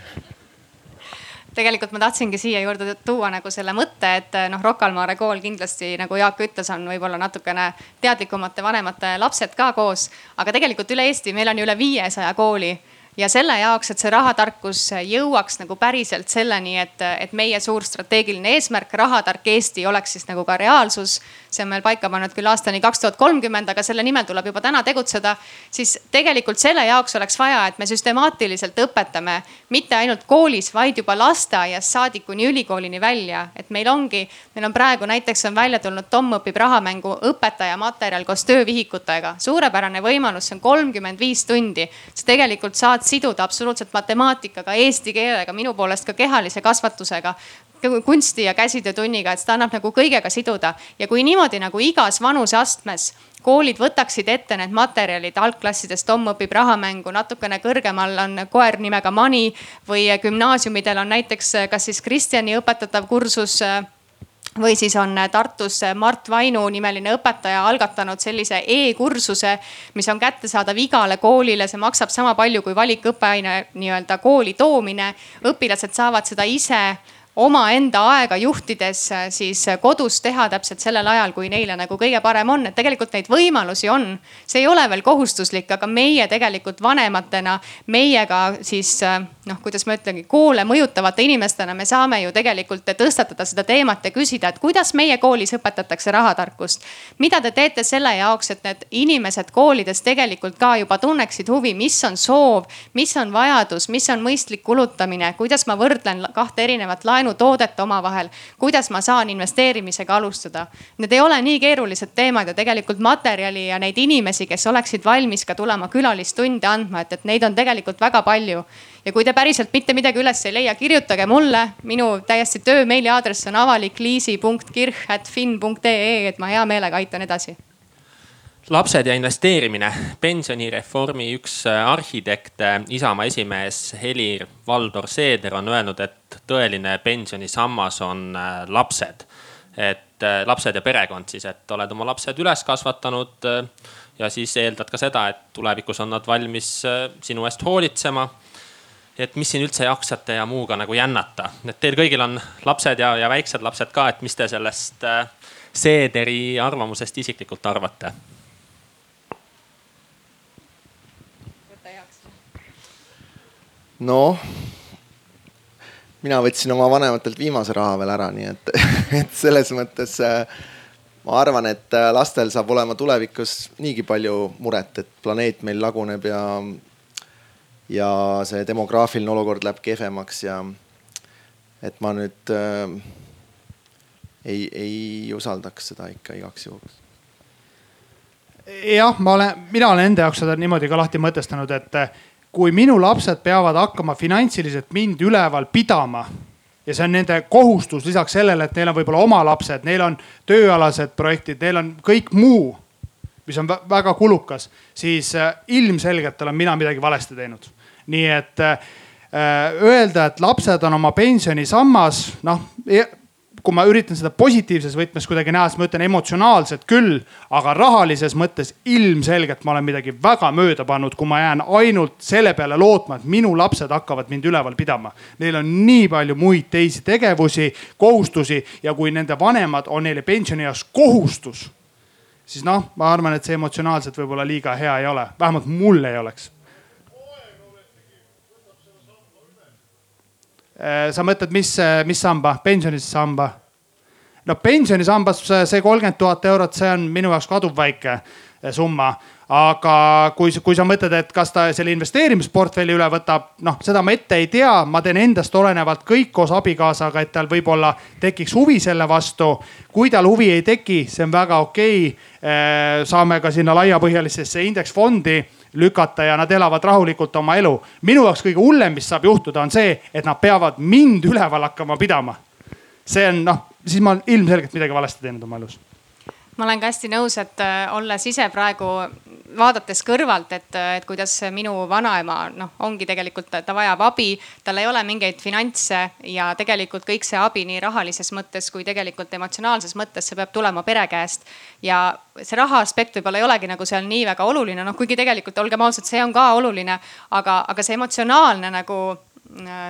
tegelikult ma tahtsingi siia juurde tuua nagu selle mõtte, et noh, Rocca al Mare kool kindlasti nagu Jaak ütles, on võib-olla natukene teadlikumate vanemate lapsed ka koos. aga tegelikult üle Eesti meil on ju üle viiesaja kooli ja selle jaoks, et see rahatarkus jõuaks nagu päriselt selleni, et, et meie suur strateegiline eesmärk, rahatark Eesti oleks siis nagu ka reaalsus. see on meil paika pannud küll aastani kaks tuhat kolmkümmend, aga selle nimel tuleb juba täna tegutseda. siis tegelikult selle jaoks oleks vaja, et me süstemaatiliselt õpetame mitte ainult koolis, vaid juba lasteaiast saadik kuni ülikoolini välja. et meil ongi, meil on praegu näiteks on välja tulnud Tom õpib rahamängu õpetajamaterjal koos töövihikutega. suurepärane võimalus, see on kolmkümmend viis tundi. sa tegelikult saad saad siduda absoluutselt matemaatikaga, eesti keelega, minu poolest ka kehalise kasvatusega kunsti ja käsitöötunniga, et seda annab nagu kõigega siduda. ja kui niimoodi nagu igas vanuseastmes koolid võtaksid ette need materjalid algklassides, Tom õpib rahamängu, natukene kõrgemal on koer nimega Mani või gümnaasiumidel on näiteks kas siis Kristjani õpetatav kursus või siis on Tartus Mart Vainu nimeline õpetaja algatanud sellise e-kursuse, mis on kättesaadav igale koolile, see maksab sama palju kui valikõppeaine nii-öelda kooli toomine. õpilased saavad seda ise omaenda aega juhtides siis kodus teha täpselt sellel ajal, kui neile nagu kõige parem on, et tegelikult neid võimalusi on. see ei ole veel kohustuslik, aga meie tegelikult vanematena, meiega siis noh, kuidas ma ütlengi, koole mõjutavate inimestena me saame ju tegelikult tõstatada seda teemat ja küsida, et kuidas meie koolis õpetatakse rahatarkust. mida te teete selle jaoks, et need inimesed koolides tegelikult ka juba tunneksid huvi, mis on soov, mis on vajadus, mis on mõistlik kulutamine, kuidas ma võrdlen kahte erinevat laenutoodet omavahel, kuidas ma saan investeerimisega alustada. Need ei ole nii keerulised teemad ja tegelikult materjali ja neid inimesi, kes oleksid valmis ka tulema külalistunde andma, et, et neid on tegelikult väga palju ja kui te päriselt mitte midagi üles ei leia, kirjutage mulle. minu täiesti töö meiliaadress on avalik liisi.kirch.fin.ee, et ma hea meelega aitan edasi lapsed ja investeerimine. pensionireformi üks arhitekte, Isamaa esimees Helir-Valdor Seeder on öelnud, et tõeline pensionisammas on äh, lapsed. et äh, lapsed ja perekond siis, et oled oma lapsed üles kasvatanud äh, ja siis eeldad ka seda, et tulevikus on nad valmis sinu eest hoolitsema et mis siin üldse jaksate ja muuga nagu jännata. et teil kõigil on lapsed ja, ja väiksed lapsed ka, et mis te sellest äh, Seederi arvamusest isiklikult arvate? noh, mina võtsin oma vanematelt viimase raha veel ära, nii et, et selles mõttes äh, ma arvan, et äh, lastel saab olema tulevikus niigi palju muret, et planeet meil laguneb ja ja see demograafiline olukord läheb kehvemaks ja et ma nüüd äh, ei, ei usaldaks seda ikka igaks juhuks. jah, ma olen, mina olen enda jaoks seda niimoodi ka lahti mõtestanud, et äh, kui minu lapsed peavad hakkama finantsiliselt mind üleval pidama ja see on nende kohustus lisaks sellele, et neil on võib-olla oma lapsed, neil on tööalased projektid, neil on kõik muu mis on väga kulukas, siis äh, ilmselgelt olen mina midagi valesti teinud. nii et äh, öelda, et lapsed on oma pensionisammas, noh e, kui ma üritan seda positiivses võtmes kuidagi näha, siis ma ütlen emotsionaalselt küll, aga rahalises mõttes ilmselgelt ma olen midagi väga mööda pannud, kui ma jään ainult selle peale lootma, et minu lapsed hakkavad mind üleval pidama. Neil on nii palju muid teisi tegevusi, kohustusi ja kui nende vanemad on neile pensionieas kohustus siis noh, ma arvan, et see emotsionaalselt võib-olla liiga hea ei ole, vähemalt mul ei oleks. Äh, sa mõtled, mis, mis samba, pensionisamba? no pensionisambas see kolmkümmend tuhat eurot, see on minu jaoks kaduvväike summa aga kui, kui sa mõtled, et kas ta selle investeerimisportfelli üle võtab, noh, seda ma ette ei tea, ma teen endast olenevalt kõik koos abikaasaga, et tal võib-olla tekiks huvi selle vastu. kui tal huvi ei teki, see on väga okei okay.. saame ka sinna laiapõhjalisesse indeksfondi lükata ja nad elavad rahulikult oma elu. minu jaoks kõige hullem, mis saab juhtuda, on see, et nad peavad mind üleval hakkama pidama. see on noh, siis ma ilmselgelt midagi valesti teinud oma elus ma olen ka hästi nõus, et äh, olles ise praegu vaadates kõrvalt, et, et kuidas minu vanaema noh, ongi tegelikult, ta vajab abi, tal ei ole mingeid finantse ja tegelikult kõik see abi nii rahalises mõttes kui tegelikult emotsionaalses mõttes, see peab tulema pere käest. ja see raha aspekt võib-olla ei olegi nagu seal nii väga oluline, noh kuigi tegelikult olgem ausad, see on ka oluline, aga, aga see emotsionaalne nagu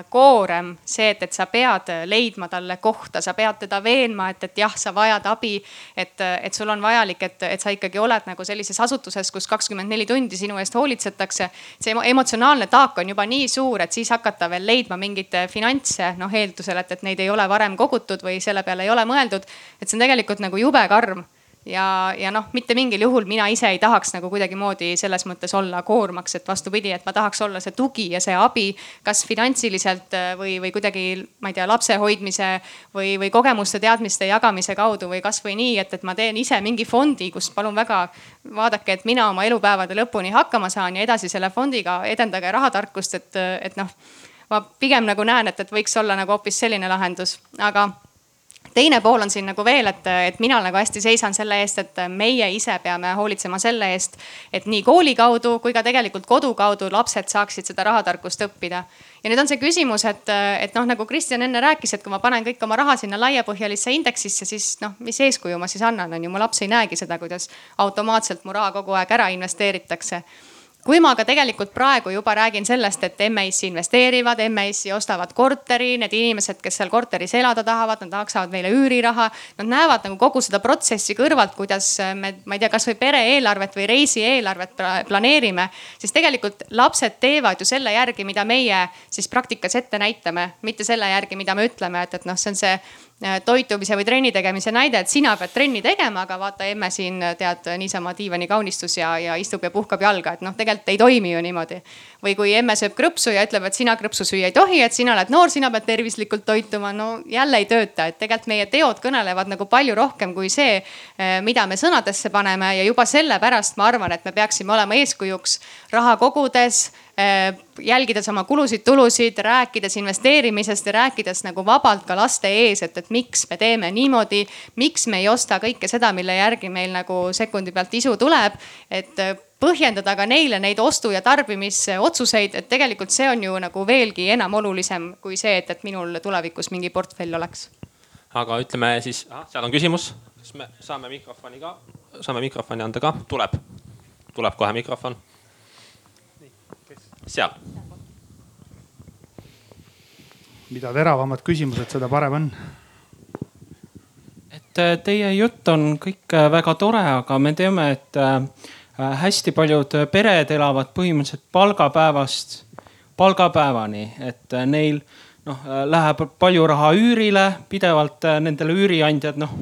koorem, see, et, et sa pead leidma talle kohta, sa pead teda veenma, et, et jah, sa vajad abi. et, et sul on vajalik, et, et sa ikkagi oled nagu sellises asutuses, kus kakskümmend neli tundi sinu eest hoolitsetakse. see emotsionaalne taak on juba nii suur, et siis hakata veel leidma mingeid finantse, noh eeldusel, et, et neid ei ole varem kogutud või selle peale ei ole mõeldud. et see on tegelikult nagu jube karm ja, ja noh, mitte mingil juhul mina ise ei tahaks nagu kuidagimoodi selles mõttes olla koormaks, et vastupidi, et ma tahaks olla see tugi ja see abi, kas finantsiliselt äh, või, või kuidagi, ma ei tea, lapse hoidmise või, või kogemuste, teadmiste jagamise kaudu või kasvõi nii, et, et ma teen ise mingi fondi, kus palun väga vaadake, et mina oma elupäevade lõpuni hakkama saan ja edasi selle fondiga edendage rahatarkust, et, et noh, ma pigem nagu näen, et, et võiks olla nagu hoopis selline lahendus, aga teine pool on siin nagu veel, et, et mina nagu hästi seisan selle eest, et meie ise peame hoolitsema selle eest, et nii kooli kaudu kui ka tegelikult kodu kaudu lapsed saaksid seda rahatarkust õppida. ja nüüd on see küsimus, et, et noh, nagu Kristjan enne rääkis, et kui ma panen kõik oma raha sinna laiapõhjalisse indeksisse, siis noh, mis eeskuju ma siis annan, on ju, mu laps ei näegi seda, kuidas automaatselt mu raha kogu aeg ära investeeritakse kui ma ka tegelikult praegu juba räägin sellest, et MES-i investeerivad, MES-i ostavad korteri, need inimesed, kes seal korteris elada tahavad, nad maksavad meile üüriraha. Nad näevad nagu kogu seda protsessi kõrvalt, kuidas me, ma ei tea, kasvõi pere eelarvet või reisi eelarvet planeerime. siis tegelikult lapsed teevad ju selle järgi, mida meie siis praktikas ette näitame, mitte selle järgi, mida me ütleme, et, et noh, see on see toitumise või trenni tegemise näide, et sina pead trenni tegema, aga vaata emme siin tead niisama diivani kaunistus ja, ja istub ja puhkab jalga, et noh, tegelikult ei toimi ju niimoodi. või kui emme sööb krõpsu ja ütleb, et sina krõpsu süüa ei tohi, et sina oled noor, sina pead tervislikult toituma, no jälle ei tööta, et tegelikult meie teod kõnelevad nagu palju rohkem kui see, äh, mida me sõnadesse paneme ja juba sellepärast ma arvan, et me peaksime olema eeskujuks raha kogudes Äh, jälgides oma kulusid-tulusid, rääkides investeerimisest ja rääkides nagu vabalt ka laste ees, et, et miks me teeme niimoodi. miks me ei osta kõike seda, mille järgi meil nagu sekundi pealt isu tuleb, et äh, põhjendada ka neile neid ostu ja tarbimisotsuseid, et tegelikult see on ju nagu veelgi enam olulisem kui see, et, et minul tulevikus mingi portfell oleks. aga ütleme siis, seal on küsimus, kas me saame mikrofoni ka, saame mikrofoni anda ka, tuleb, tuleb kohe mikrofon seal. mida teravamad küsimused, seda parem on. et äh, teie jutt on kõik äh, väga tore, aga me teame, et äh, hästi paljud pered elavad põhimõtteliselt palgapäevast palgapäevani, et neil noh, läheb palju raha üürile, pidevalt nendele üüriandjad noh,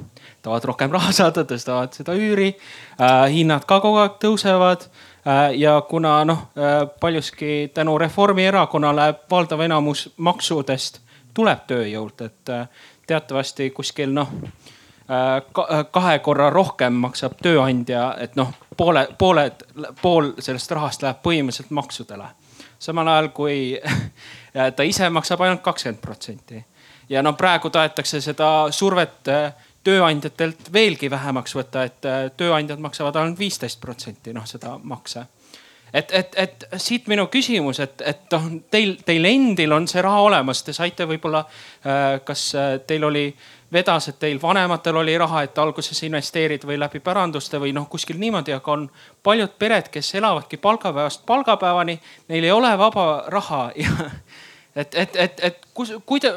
tahavad rohkem raha saada, tõstavad seda üüri äh,. hinnad ka kogu aeg tõusevad Äh, ja kuna noh, äh, paljuski tänu Reformierakonnale valdav enamus maksudest tuleb tööjõult, et äh, teatavasti kuskil noh kahe korra rohkem maksab tööandja, et noh, poole, pooled, pool sellest rahast läheb põhimõtteliselt maksudele. samal ajal kui ta ise maksab ainult kakskümmend protsenti ja noh, praegu tahetakse seda survet tööandjatelt veelgi vähemaks võtta, et äh, tööandjad maksavad ainult viisteist protsenti noh seda makse. et, et, et siit minu küsimus, et, et noh, teil, teil endil on see raha olemas, te saite võib-olla, äh, kas äh, teil oli, vedas, et teil vanematel oli raha, et alguses investeerida või läbi päranduste või noh, kuskil niimoodi, aga on paljud pered, kes elavadki palgapäevast palgapäevani, neil ei ole vaba raha ja et, et, et, et kus, kuida-,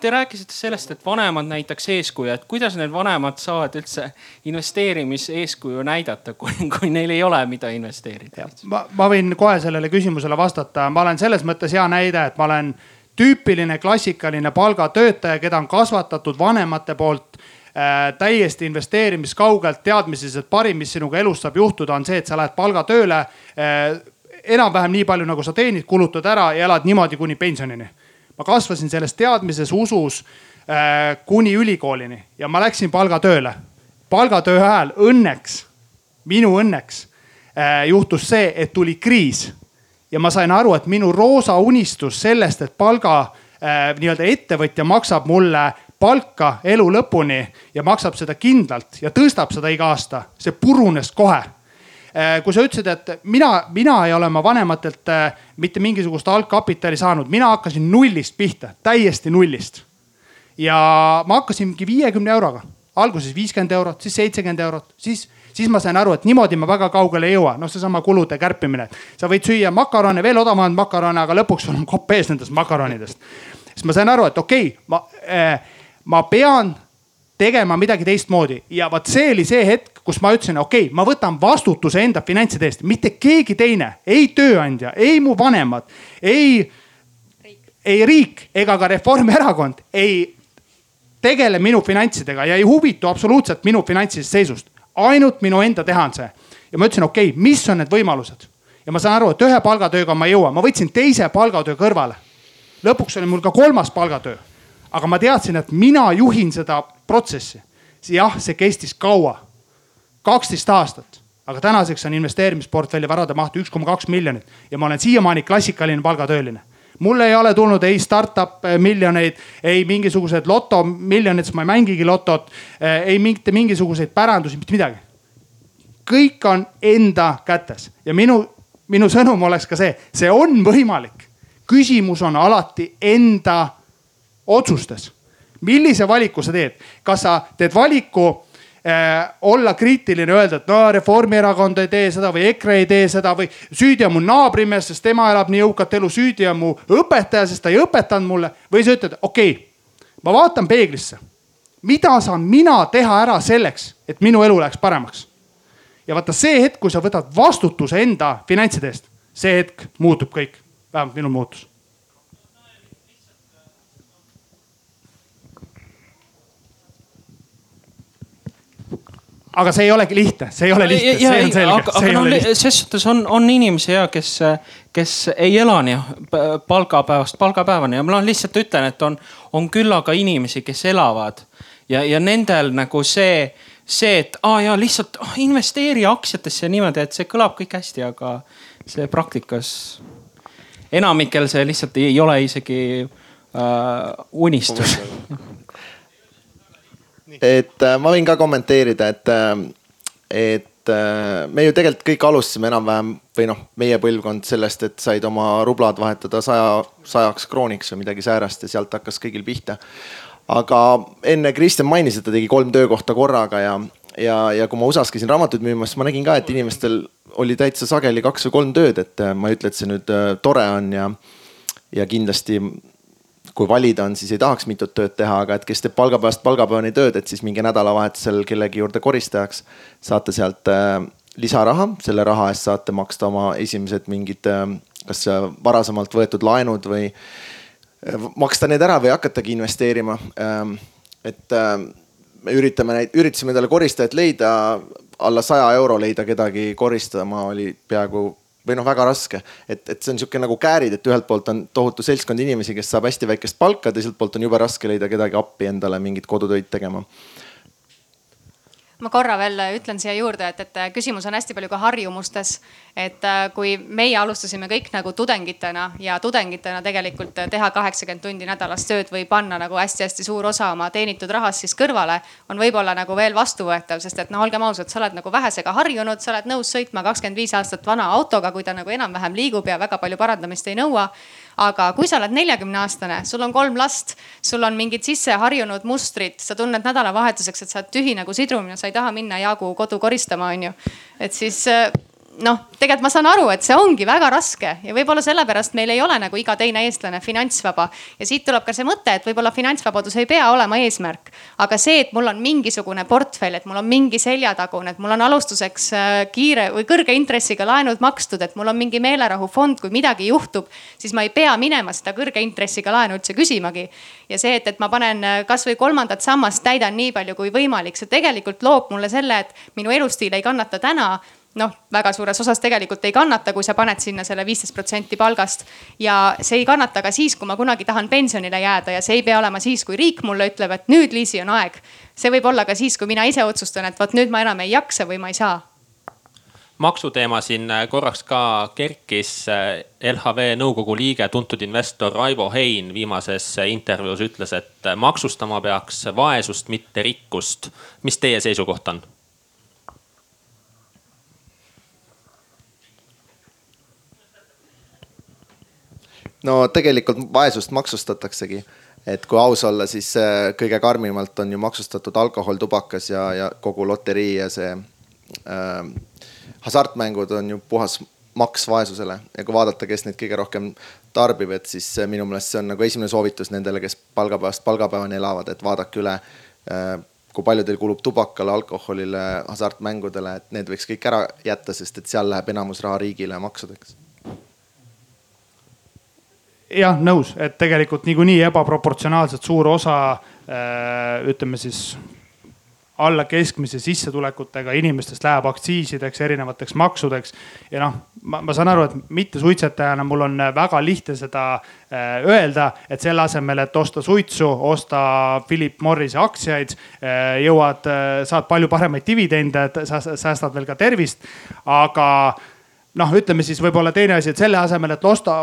te rääkisite sellest, et vanemad näitaks eeskuju, et kuidas need vanemad saavad üldse investeerimiseeskuju näidata, kui, kui neil ei ole, mida investeerida? ma, ma võin kohe sellele küsimusele vastata, ma olen selles mõttes hea näide, et ma olen tüüpiline klassikaline palgatöötaja, keda on kasvatatud vanemate poolt äh, täiesti investeerimiskaugelt teadmises, et parim, mis sinuga elus saab juhtuda, on see, et sa lähed palgatööle äh, enam-vähem nii palju, nagu sa teenid, kulutad ära ja elad niimoodi kuni pensionini. ma kasvasin selles teadmises, usus äh, kuni ülikoolini ja ma läksin palgatööle. palgatöö ajal õnneks, minu õnneks äh, juhtus see, et tuli kriis ja ma sain aru, et minu roosa unistus sellest, et palga äh, nii-öelda ettevõtja maksab mulle palka elu lõpuni ja maksab seda kindlalt ja tõstab seda iga aasta, see purunes kohe kui sa ütlesid, et mina, mina ei ole oma vanematelt äh, mitte mingisugust algkapitali saanud, mina hakkasin nullist pihta, täiesti nullist. ja ma hakkasingi viiekümne euroga, alguses viiskümmend eurot, siis seitsekümmend eurot, siis siis ma sain aru, et niimoodi ma väga kaugele ei jõua, noh, seesama kulude kärpimine. sa võid süüa makarone, veel odavamaid makarone, aga lõpuks sul on kopp ees nendest makaronidest. siis ma sain aru, et okei okay,, ma äh,, ma pean tegema midagi teistmoodi ja vot see oli see hetk, kus ma ütlesin, okei okay,, ma võtan vastutuse enda finantside eest, mitte keegi teine, ei tööandja, ei mu vanemad, ei, ei riik ega ka Reformierakond ei tegele minu finantsidega ja ei huvitu absoluutselt minu finantsilisest seisust. ainult minu enda teha on see. ja ma ütlesin, okei okay,, mis on need võimalused ja ma saan aru, et ühe palgatööga ma ei jõua, ma võtsin teise palgatöö kõrvale. lõpuks oli mul ka kolmas palgatöö. Aga ma teadsin, et mina juhin seda protsessi. jah, see kestis kaua kaksteist aastat, aga tänaseks on investeerimisportfelli varade maht üks koma kaks miljonit ja ma olen siiamaani klassikaline palgatööline mul ei ole tulnud ei startup miljoneid, ei mingisuguseid loto miljoneid, sest ma ei mängigi lotot, ei mitte mingisuguseid pärandusi, mitte midagi. kõik on enda kätes ja minu, minu sõnum oleks ka see, see on võimalik. küsimus on alati enda otsustes. millise valiku sa teed, kas sa teed valiku äh, olla kriitiline, öelda, et no Reformierakond ei tee seda või EKRE ei tee seda või süüdi on mu naabrimees, sest tema elab nii jõukat elu, süüdi on mu õpetaja, sest ta ei õpetanud mulle. või sa ütled, okei okay,, ma vaatan peeglisse. mida saan mina teha ära selleks, et minu elu läheks paremaks? ja vaata see hetk, kui sa võtad vastutuse enda finantside eest, see hetk muutub kõik, vähemalt minul muutus aga see ei olegi lihtne, see ei ole lihtne, see on selge. aga, aga no ses suhtes on, on inimesi ja kes, kes ei ela nii palgapäevast palgapäevani. Ja ma lihtsalt ütlen, et on, on küllaga inimesi, kes elavad. Ja, ja nendel nagu see, see, et aa ah, ja lihtsalt oh, investeeri aktsiatesse niimoodi, et see kõlab kõik hästi, aga see praktikas enamikel see lihtsalt ei ole isegi äh, unistus et äh, ma võin ka kommenteerida, et, äh, et äh, me ju tegelikult kõik alustasime enam-vähem või noh, meie põlvkond sellest, et said oma rublad vahetada saja, sajaks krooniks või midagi säärast ja sealt hakkas kõigil pihta. aga enne Kristjan mainis, et ta tegi kolm töökohta korraga ja, ja, ja kui ma USA-s käisin raamatuid müümas, ma nägin ka, et inimestel oli täitsa sageli kaks või kolm tööd, et ma ei ütle, et see nüüd tore on ja, ja kindlasti kui valida on, siis ei tahaks mitut tööd teha, aga et kes teeb palgapäevast palgapäevani tööd, et siis minge nädalavahetusel kellegi juurde koristajaks. saate sealt äh, lisaraha, selle raha eest saate maksta oma esimesed mingid äh, kas äh, varasemalt võetud laenud või äh, maksta need ära või hakatagi investeerima ähm,. et äh, me üritame neid, üritasime endale koristajat leida, alla saja euro leida kedagi koristama oli peaaegu või noh, väga raske, et, et see on sihuke nagu käärid, et ühelt poolt on tohutu seltskond inimesi, kes saab hästi väikest palka, teiselt poolt on jube raske leida kedagi appi endale mingit kodutöid tegema ma korra veel ütlen siia juurde, et, et küsimus on hästi palju ka harjumustes. et äh, kui meie alustasime kõik nagu tudengitena ja tudengitena tegelikult teha kaheksakümmend tundi nädalas tööd või panna nagu hästi-hästi suur osa oma teenitud rahast siis kõrvale, on võib-olla nagu veel vastuvõetav, sest et noh, olgem ausad, sa oled nagu vähesega harjunud, sa oled nõus sõitma kakskümmend viis aastat vana autoga, kui ta nagu enam-vähem liigub ja väga palju parandamist ei nõua aga kui sa oled neljakümne aastane, sul on kolm last, sul on mingid sisseharjunud mustrid, sa tunned nädalavahetuseks, et sa oled tühi nagu sidrumine, sa ei taha minna Jaagu kodu koristama, onju. et siis noh, tegelikult ma saan aru, et see ongi väga raske ja võib-olla sellepärast meil ei ole nagu iga teine eestlane finantsvaba. ja siit tuleb ka see mõte, et võib-olla finantsvabadus ei pea olema eesmärk, aga see, et mul on mingisugune portfell, et mul on mingi seljatagune, et mul on alustuseks äh, kiire või kõrge intressiga laenud makstud, et mul on mingi meelerahufond, kui midagi juhtub, siis ma ei pea minema seda kõrge intressiga laenu üldse küsimagi. ja see, et, et ma panen äh, kasvõi kolmandat sammast, täidan nii palju kui võimalik, see tegelikult loob mulle selle, et minu elustiil ei kannata täna noh, väga suures osas tegelikult ei kannata, kui sa paned sinna selle viisteist protsenti palgast. ja see ei kannata ka siis, kui ma kunagi tahan pensionile jääda ja see ei pea olema siis, kui riik mulle ütleb, et nüüd, Liisi, on aeg. see võib olla ka siis, kui mina ise otsustan, et vot nüüd ma enam ei jaksa või ma ei saa maksuteema siin korraks ka kerkis. LHV nõukogu liige, tuntud investor Raivo Hein viimases intervjuus ütles, et maksustama peaks vaesust, mitte rikkust. mis teie seisukoht on? No tegelikult vaesust maksustataksegi et kui aus olla, siis kõige karmimalt on ju maksustatud alkohol, tubakas ja, ja kogu loterii ja see äh, hasartmängud on ju puhas maks vaesusele ja kui vaadata, kes neid kõige rohkem tarbib, et siis minu meelest see on nagu esimene soovitus nendele, kes palgapäevast palgapäevani elavad, et vaadake üle äh,. kui palju teil kulub tubakale, alkoholile, hasartmängudele, et need võiks kõik ära jätta, sest et seal läheb enamus raha riigile maksudeks jah, nõus, et tegelikult niikuinii ebaproportsionaalselt suur osa äh, ütleme siis alla keskmise sissetulekutega inimestest läheb aktsiisideks, erinevateks maksudeks. ja noh, ma, ma saan aru, et mittesuitsetajana mul on väga lihtne seda äh, öelda, et selle asemel, et osta suitsu, osta Philip Morrise aktsiaid, äh, jõuad, saad palju paremaid dividende, säästad veel ka tervist, aga noh, ütleme siis võib-olla teine asi, et selle asemel, et osta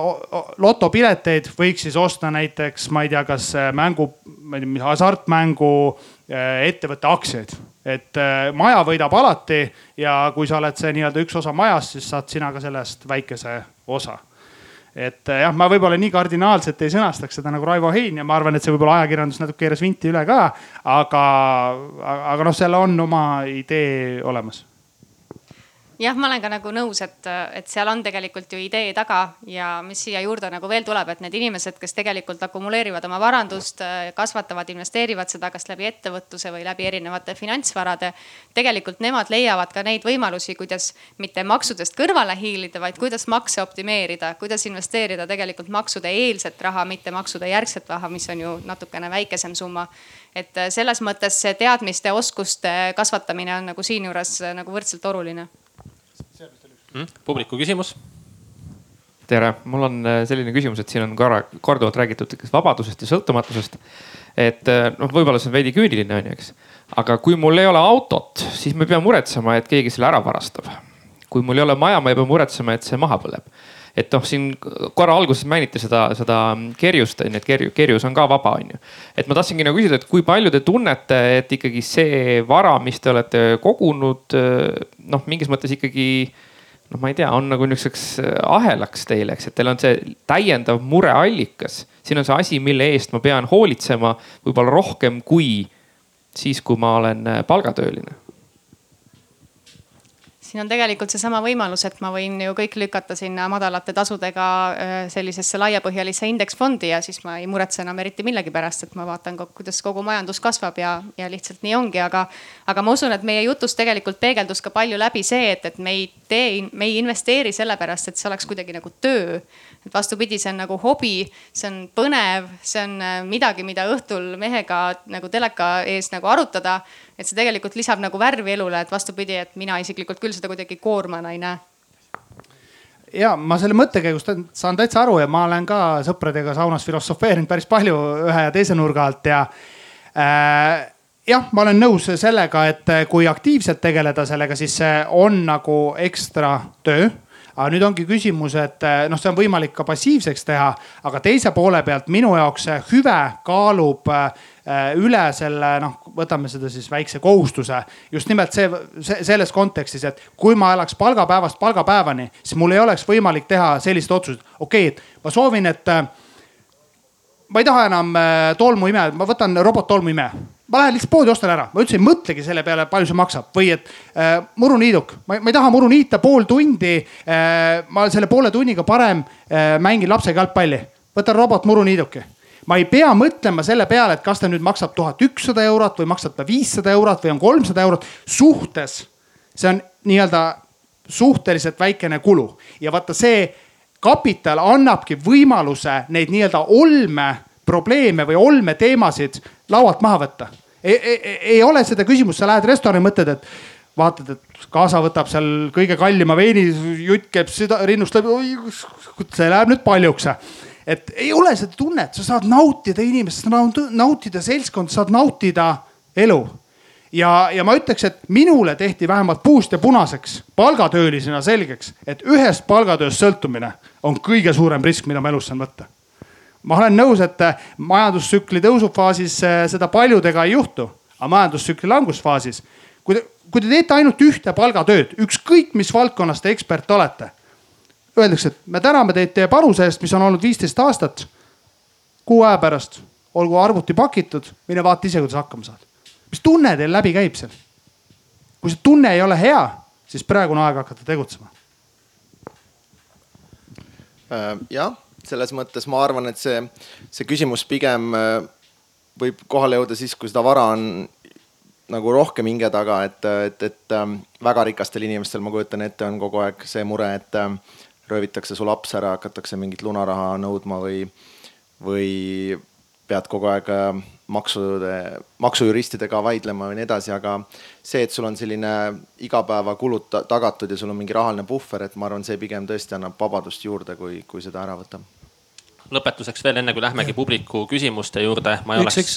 lotopileteid, võiks siis osta näiteks, ma ei tea, kas äh, mängu, ma ei tea, hasartmängu äh, ettevõtte aktsiaid. et äh, maja võidab alati ja kui sa oled see nii-öelda üks osa majast, siis saad sina ka sellest väikese osa. et jah, ma võib-olla nii kardinaalselt ei sõnastaks seda nagu Raivo Hein ja ma arvan, et see võib-olla ajakirjandus natuke keeras vinti üle ka. aga, aga noh, seal on oma idee olemas jah, ma olen ka nagu nõus, et, et seal on tegelikult ju idee taga ja mis siia juurde nagu veel tuleb, et need inimesed, kes tegelikult akumuleerivad oma varandust, kasvatavad, investeerivad seda kas läbi ettevõtluse või läbi erinevate finantsvarade. tegelikult nemad leiavad ka neid võimalusi, kuidas mitte maksudest kõrvale hiilida, vaid kuidas makse optimeerida, kuidas investeerida tegelikult maksude eelset raha, mitte maksude järgset raha, mis on ju natukene väikesem summa et selles mõttes see teadmiste, oskuste kasvatamine on nagu siinjuures nagu võrdselt oluline. Publiku küsimus. tere, mul on äh, selline küsimus, et siin on korra, korduvalt räägitud vabadusest ja sõltumatusest. et äh, noh, võib-olla see on veidi küüniline on ju, eks. aga kui mul ei ole autot, siis ma ei pea muretsema, et keegi selle ära varastab. kui mul ei ole maja, ma ei pea muretsema, et see maha põleb et noh, siin korra alguses mainiti seda, seda kerjust on ju, et kerju, kerjus on ka vaba, on ju. et ma tahtsingi nagu küsida, et kui palju te tunnete, et ikkagi see vara, mis te olete kogunud, noh, mingis mõttes ikkagi noh, ma ei tea, on nagu niisuguseks äh, ahelaks teile, eks, et teil on see täiendav mureallikas. siin on see asi, mille eest ma pean hoolitsema võib-olla rohkem kui siis, kui ma olen äh, palgatööline siin on tegelikult seesama võimalus, et ma võin ju kõik lükata sinna madalate tasudega äh, sellisesse laiapõhjalisse indeksfondi ja siis ma ei muretse enam eriti millegi pärast, et ma vaatan, kuidas kogu majandus kasvab ja, ja lihtsalt nii ongi, aga. aga ma usun, et meie jutus tegelikult peegeldus ka palju läbi see, et, et me ei tee, me ei investeeri sellepärast, et see oleks kuidagi nagu töö et vastupidi, see on nagu hobi, see on põnev, see on äh, midagi, mida õhtul mehega nagu teleka ees nagu arutada. et see tegelikult lisab nagu värvi elule, et vastupidi, et mina isiklikult küll seda kuidagi koormana ei näe ja ma selle mõttekäigust saan täitsa aru ja ma olen ka sõpradega saunas filosofeerinud päris palju ühe ja teise nurga alt ja äh, jah, ma olen nõus sellega, et kui aktiivselt tegeleda sellega, siis see on nagu ekstra töö aga nüüd ongi küsimus, et eh, noh, see on võimalik ka passiivseks teha, aga teise poole pealt minu jaoks see hüve kaalub eh, üle selle noh, võtame seda siis väikse kohustuse. just nimelt see, see, selles kontekstis, et kui ma elaks palgapäevast palgapäevani, siis mul ei oleks võimalik teha sellist otsust. okei okay,, et ma soovin, et eh, ma ei taha enam tolmuimeja, ma võtan robottolmuimeja ma lähen lihtsalt poodi ostan ära, ma üldse ei mõtlegi selle peale, palju see maksab või et äh, muruniiduk, ma ei taha muru niita pool tundi äh,. ma selle poole tunniga parem äh, mängin lapsega jalgpalli, võtan robot muruniiduki. ma ei pea mõtlema selle peale, et kas ta nüüd maksab tuhat ükssada eurot või maksab ta viissada eurot või on kolmsada eurot. suhtes, see on nii-öelda suhteliselt väikene kulu ja vaata see kapital annabki võimaluse neid nii-öelda olme probleeme või olmeteemasid laualt maha võtta. ei, ei, ei ole seda küsimust, sa lähed restorani, mõtled, et vaatad, et kaasa võtab seal kõige kallima veini, jutt käib süda, rinnust läbi. see läheb nüüd paljuks. et ei ole seda tunnet, sa saad nautida inimest, nautida seltskonda, saad nautida elu. ja, ja ma ütleks, et minule tehti vähemalt puust ja punaseks palgatöölisena selgeks, et ühest palgatööst sõltumine on kõige suurem risk, mida ma elus saan võtta ma olen nõus, et äh, majandustsükli tõusufaasis äh, seda paljudega ei juhtu, aga majandustsükli langusfaasis, kui te, kui te teete ainult ühte palgatööd, ükskõik mis valdkonnas te ekspert olete. Öeldakse, et me täname teid teie panuse eest, mis on olnud viisteist aastat. kuu aja pärast olgu arvuti pakitud, mine vaata ise, kuidas hakkama saad. mis tunne teil läbi käib seal? kui see tunne ei ole hea, siis praegu on aeg hakata tegutsema. Äh, jah selles mõttes ma arvan, et see, see küsimus pigem äh, võib kohale jõuda siis, kui seda vara on nagu rohkem hinge taga, et, et, et ähm, väga rikastel inimestel, ma kujutan ette, on kogu aeg see mure, et ähm, röövitakse su laps ära, hakatakse mingit lunaraha nõudma või, või pead kogu aeg ähm, maksude, maksujuristidega vaidlema ja nii edasi, aga see, et sul on selline igapäevakulud tagatud ja sul on mingi rahaline puhver, et ma arvan, see pigem tõesti annab vabadust juurde, kui, kui seda ära võtab lõpetuseks veel, enne kui lähmegi publiku küsimuste juurde, ma ei üks, oleks.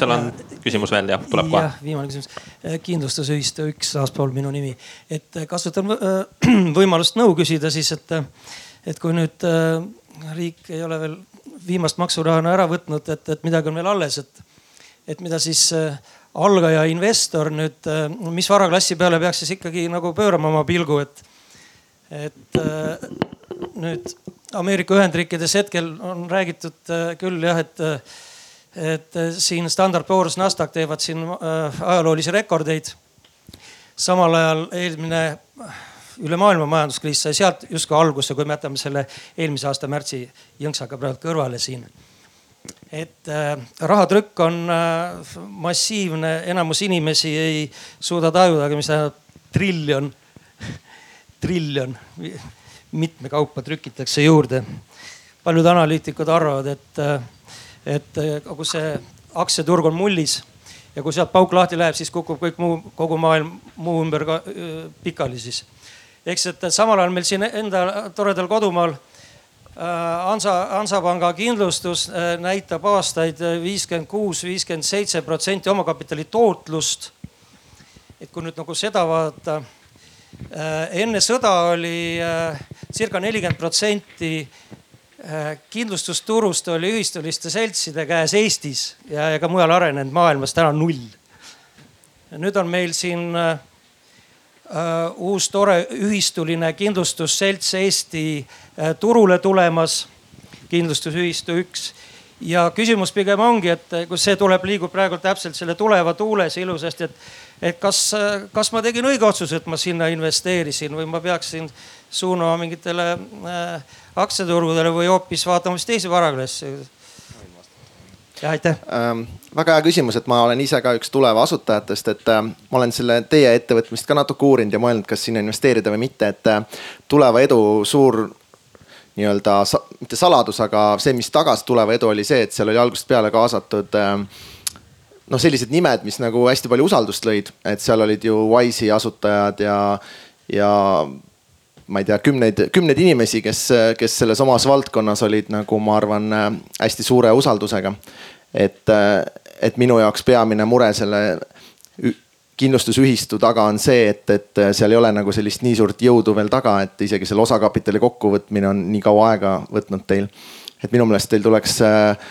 seal on küsimus veel jah, tuleb kohe. viimane küsimus, äh, kindlustusühistu üks aastapool minu nimi, et äh, kasutan äh, võimalust nõu küsida siis, et, et kui nüüd riik ei ole veel viimast maksurahana ära võtnud, et, et midagi on veel alles, et, et mida siis algaja investor nüüd, mis varaklassi peale peaks siis ikkagi nagu pöörama oma pilgu, et, et nüüd Ameerika Ühendriikides hetkel on räägitud äh, küll jah, et, et siin Standard Poor's, Nasdaq teevad siin ajaloolisi rekordeid. samal ajal eelmine üle maailma majanduskriis sai sealt justkui alguse, kui me jätame selle eelmise aasta märtsi jõnksaga praegu kõrvale siin et äh, rahatrükk on äh, massiivne, enamus inimesi ei suuda tajudagi, mis tähendab triljon, triljon, mitme kaupa trükitakse juurde. paljud analüütikud arvavad, et, äh, et äh, kogu see aktsiaturg on mullis ja kui sealt pauk lahti läheb, siis kukub kõik muu, kogu maailm muu ümber ka äh, pikali siis. eks, et samal ajal meil siin enda toredal kodumaal Hansa, Hansapanga kindlustus näitab aastaid viiskümmend kuus, viiskümmend seitse protsenti omakapitali tootlust. et kui nüüd nagu seda vaadata, enne sõda oli circa nelikümmend protsenti kindlustusturust oli ühistuliste seltside käes Eestis ja, ka mujal arenenud maailmas, täna null. nüüd on meil siin äh, uus tore ühistuline kindlustusselts Eesti äh, turule tulemas, kindlustusühistu üks ja küsimus pigem ongi, et kus see tuleb, liigub praegu täpselt selle tuleva tuules ilusasti, et, et kas, kas ma tegin õige otsuse, et ma sinna investeerisin või ma peaksin suunama mingitele äh, aktsiaturgudele või hoopis vaatama siis teisi varaklasse ja aitäh ähm,. väga hea küsimus, et ma olen ise ka üks tuleva asutajatest, et äh, ma olen selle teie ettevõtmist ka natuke uurinud ja mõelnud, kas sinna investeerida või mitte, et äh, tuleva edu suur nii-öelda mitte saladus, aga see, mis tagas tuleva edu, oli see, et seal oli algusest peale kaasatud äh, noh, sellised nimed, mis nagu hästi palju usaldust lõid, et seal olid ju Wise'i asutajad ja, ja ma ei tea, kümneid, kümneid inimesi, kes, kes selles omas valdkonnas olid nagu ma arvan hästi suure usaldusega. et, et minu jaoks peamine mure selle kindlustusühistu taga on see, et, et seal ei ole nagu sellist nii suurt jõudu veel taga, et isegi selle osakapitali kokkuvõtmine on nii kaua aega võtnud teil. et minu meelest teil tuleks äh,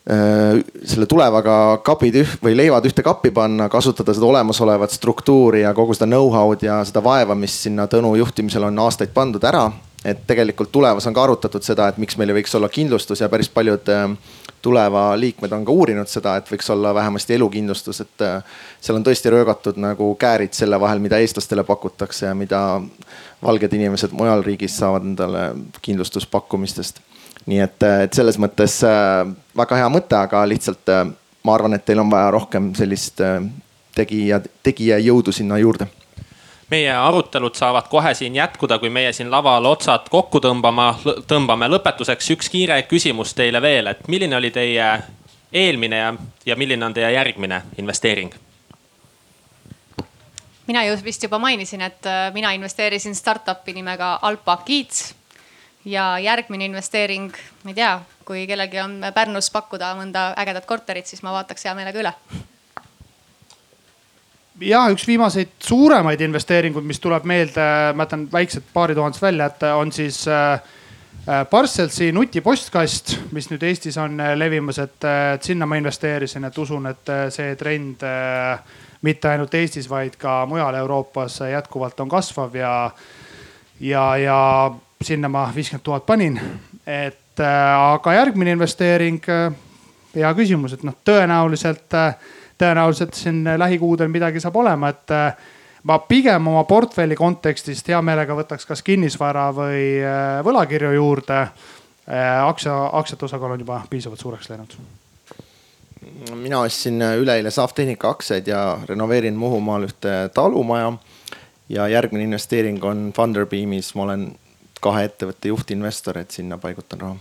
selle tulevaga kapid üh, või leivad ühte kappi panna, kasutada seda olemasolevat struktuuri ja kogu seda know-how'd ja seda vaeva, mis sinna Tõnu juhtimisel on aastaid pandud ära. et tegelikult tulevas on ka arutatud seda, et miks meil ei võiks olla kindlustus ja päris paljud äh, tuleva liikmed on ka uurinud seda, et võiks olla vähemasti elukindlustus, et äh, seal on tõesti röögatud nagu käärid selle vahel, mida eestlastele pakutakse ja mida valged inimesed mujal riigis saavad endale kindlustuspakkumistest. Nii et, äh, et selles mõttes äh, väga hea mõte, aga lihtsalt ma arvan, et teil on vaja rohkem sellist tegija, tegijajõudu sinna juurde meie arutelud saavad kohe siin jätkuda, kui meie siin laval otsad kokku tõmbama, tõmbame. lõpetuseks üks kiire küsimus teile veel, et milline oli teie eelmine ja, ja milline on teie järgmine investeering? mina ju vist juba mainisin, et äh, mina investeerisin startup'i nimega Alpa Kids. Ja järgmine investeering, ma ei tea, kui kellelgi on Pärnus pakkuda mõnda ägedat korterit, siis ma vaataks hea meelega üle. Jah, üks viimaseid suuremaid investeeringuid, mis tuleb meelde, ma jätan väiksed paari tuhandest välja, et on siis äh, äh Parcelsi nutipostkast, mis nüüd Eestis on äh, levimas, et, sinna ma investeerisin, et usun, et see trend mitte ainult Eestis, vaid ka mujal Euroopas jätkuvalt on kasvav ja, ja, ja sinna ma viiskümmend tuhat panin. et aga järgmine investeering, hea küsimus, et noh, tõenäoliselt tõenäoliselt siin lähikuudel midagi saab olema, et äh, ma pigem oma portfelli kontekstist hea meelega võtaks kas kinnisvara või äh, võlakirju juurde. Äh, aktsia, aktsiate osakaal on juba piisavalt suureks läinud. mina ostsin üleeile Savtehnika aktsiaid ja renoveerin Muhumaal ühte talumaja. ja järgmine investeering on Funderbeamis, ma olen kahe ettevõtte juhtinvestor, et sinna paigutan raha.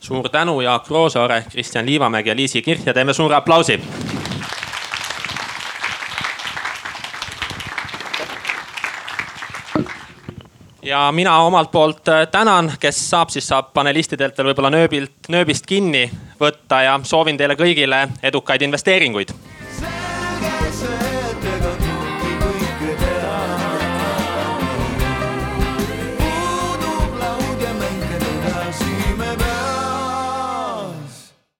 suur tänu, Jaak Roosaare, Kristjan Liivamägi ja Liisi Kirch ja teeme suure aplausi ja mina omalt poolt äh, tänan, kes saab, siis saab panelistidelt veel võib-olla nööbilt, nööbist kinni võtta ja soovin teile kõigile edukaid investeeringuid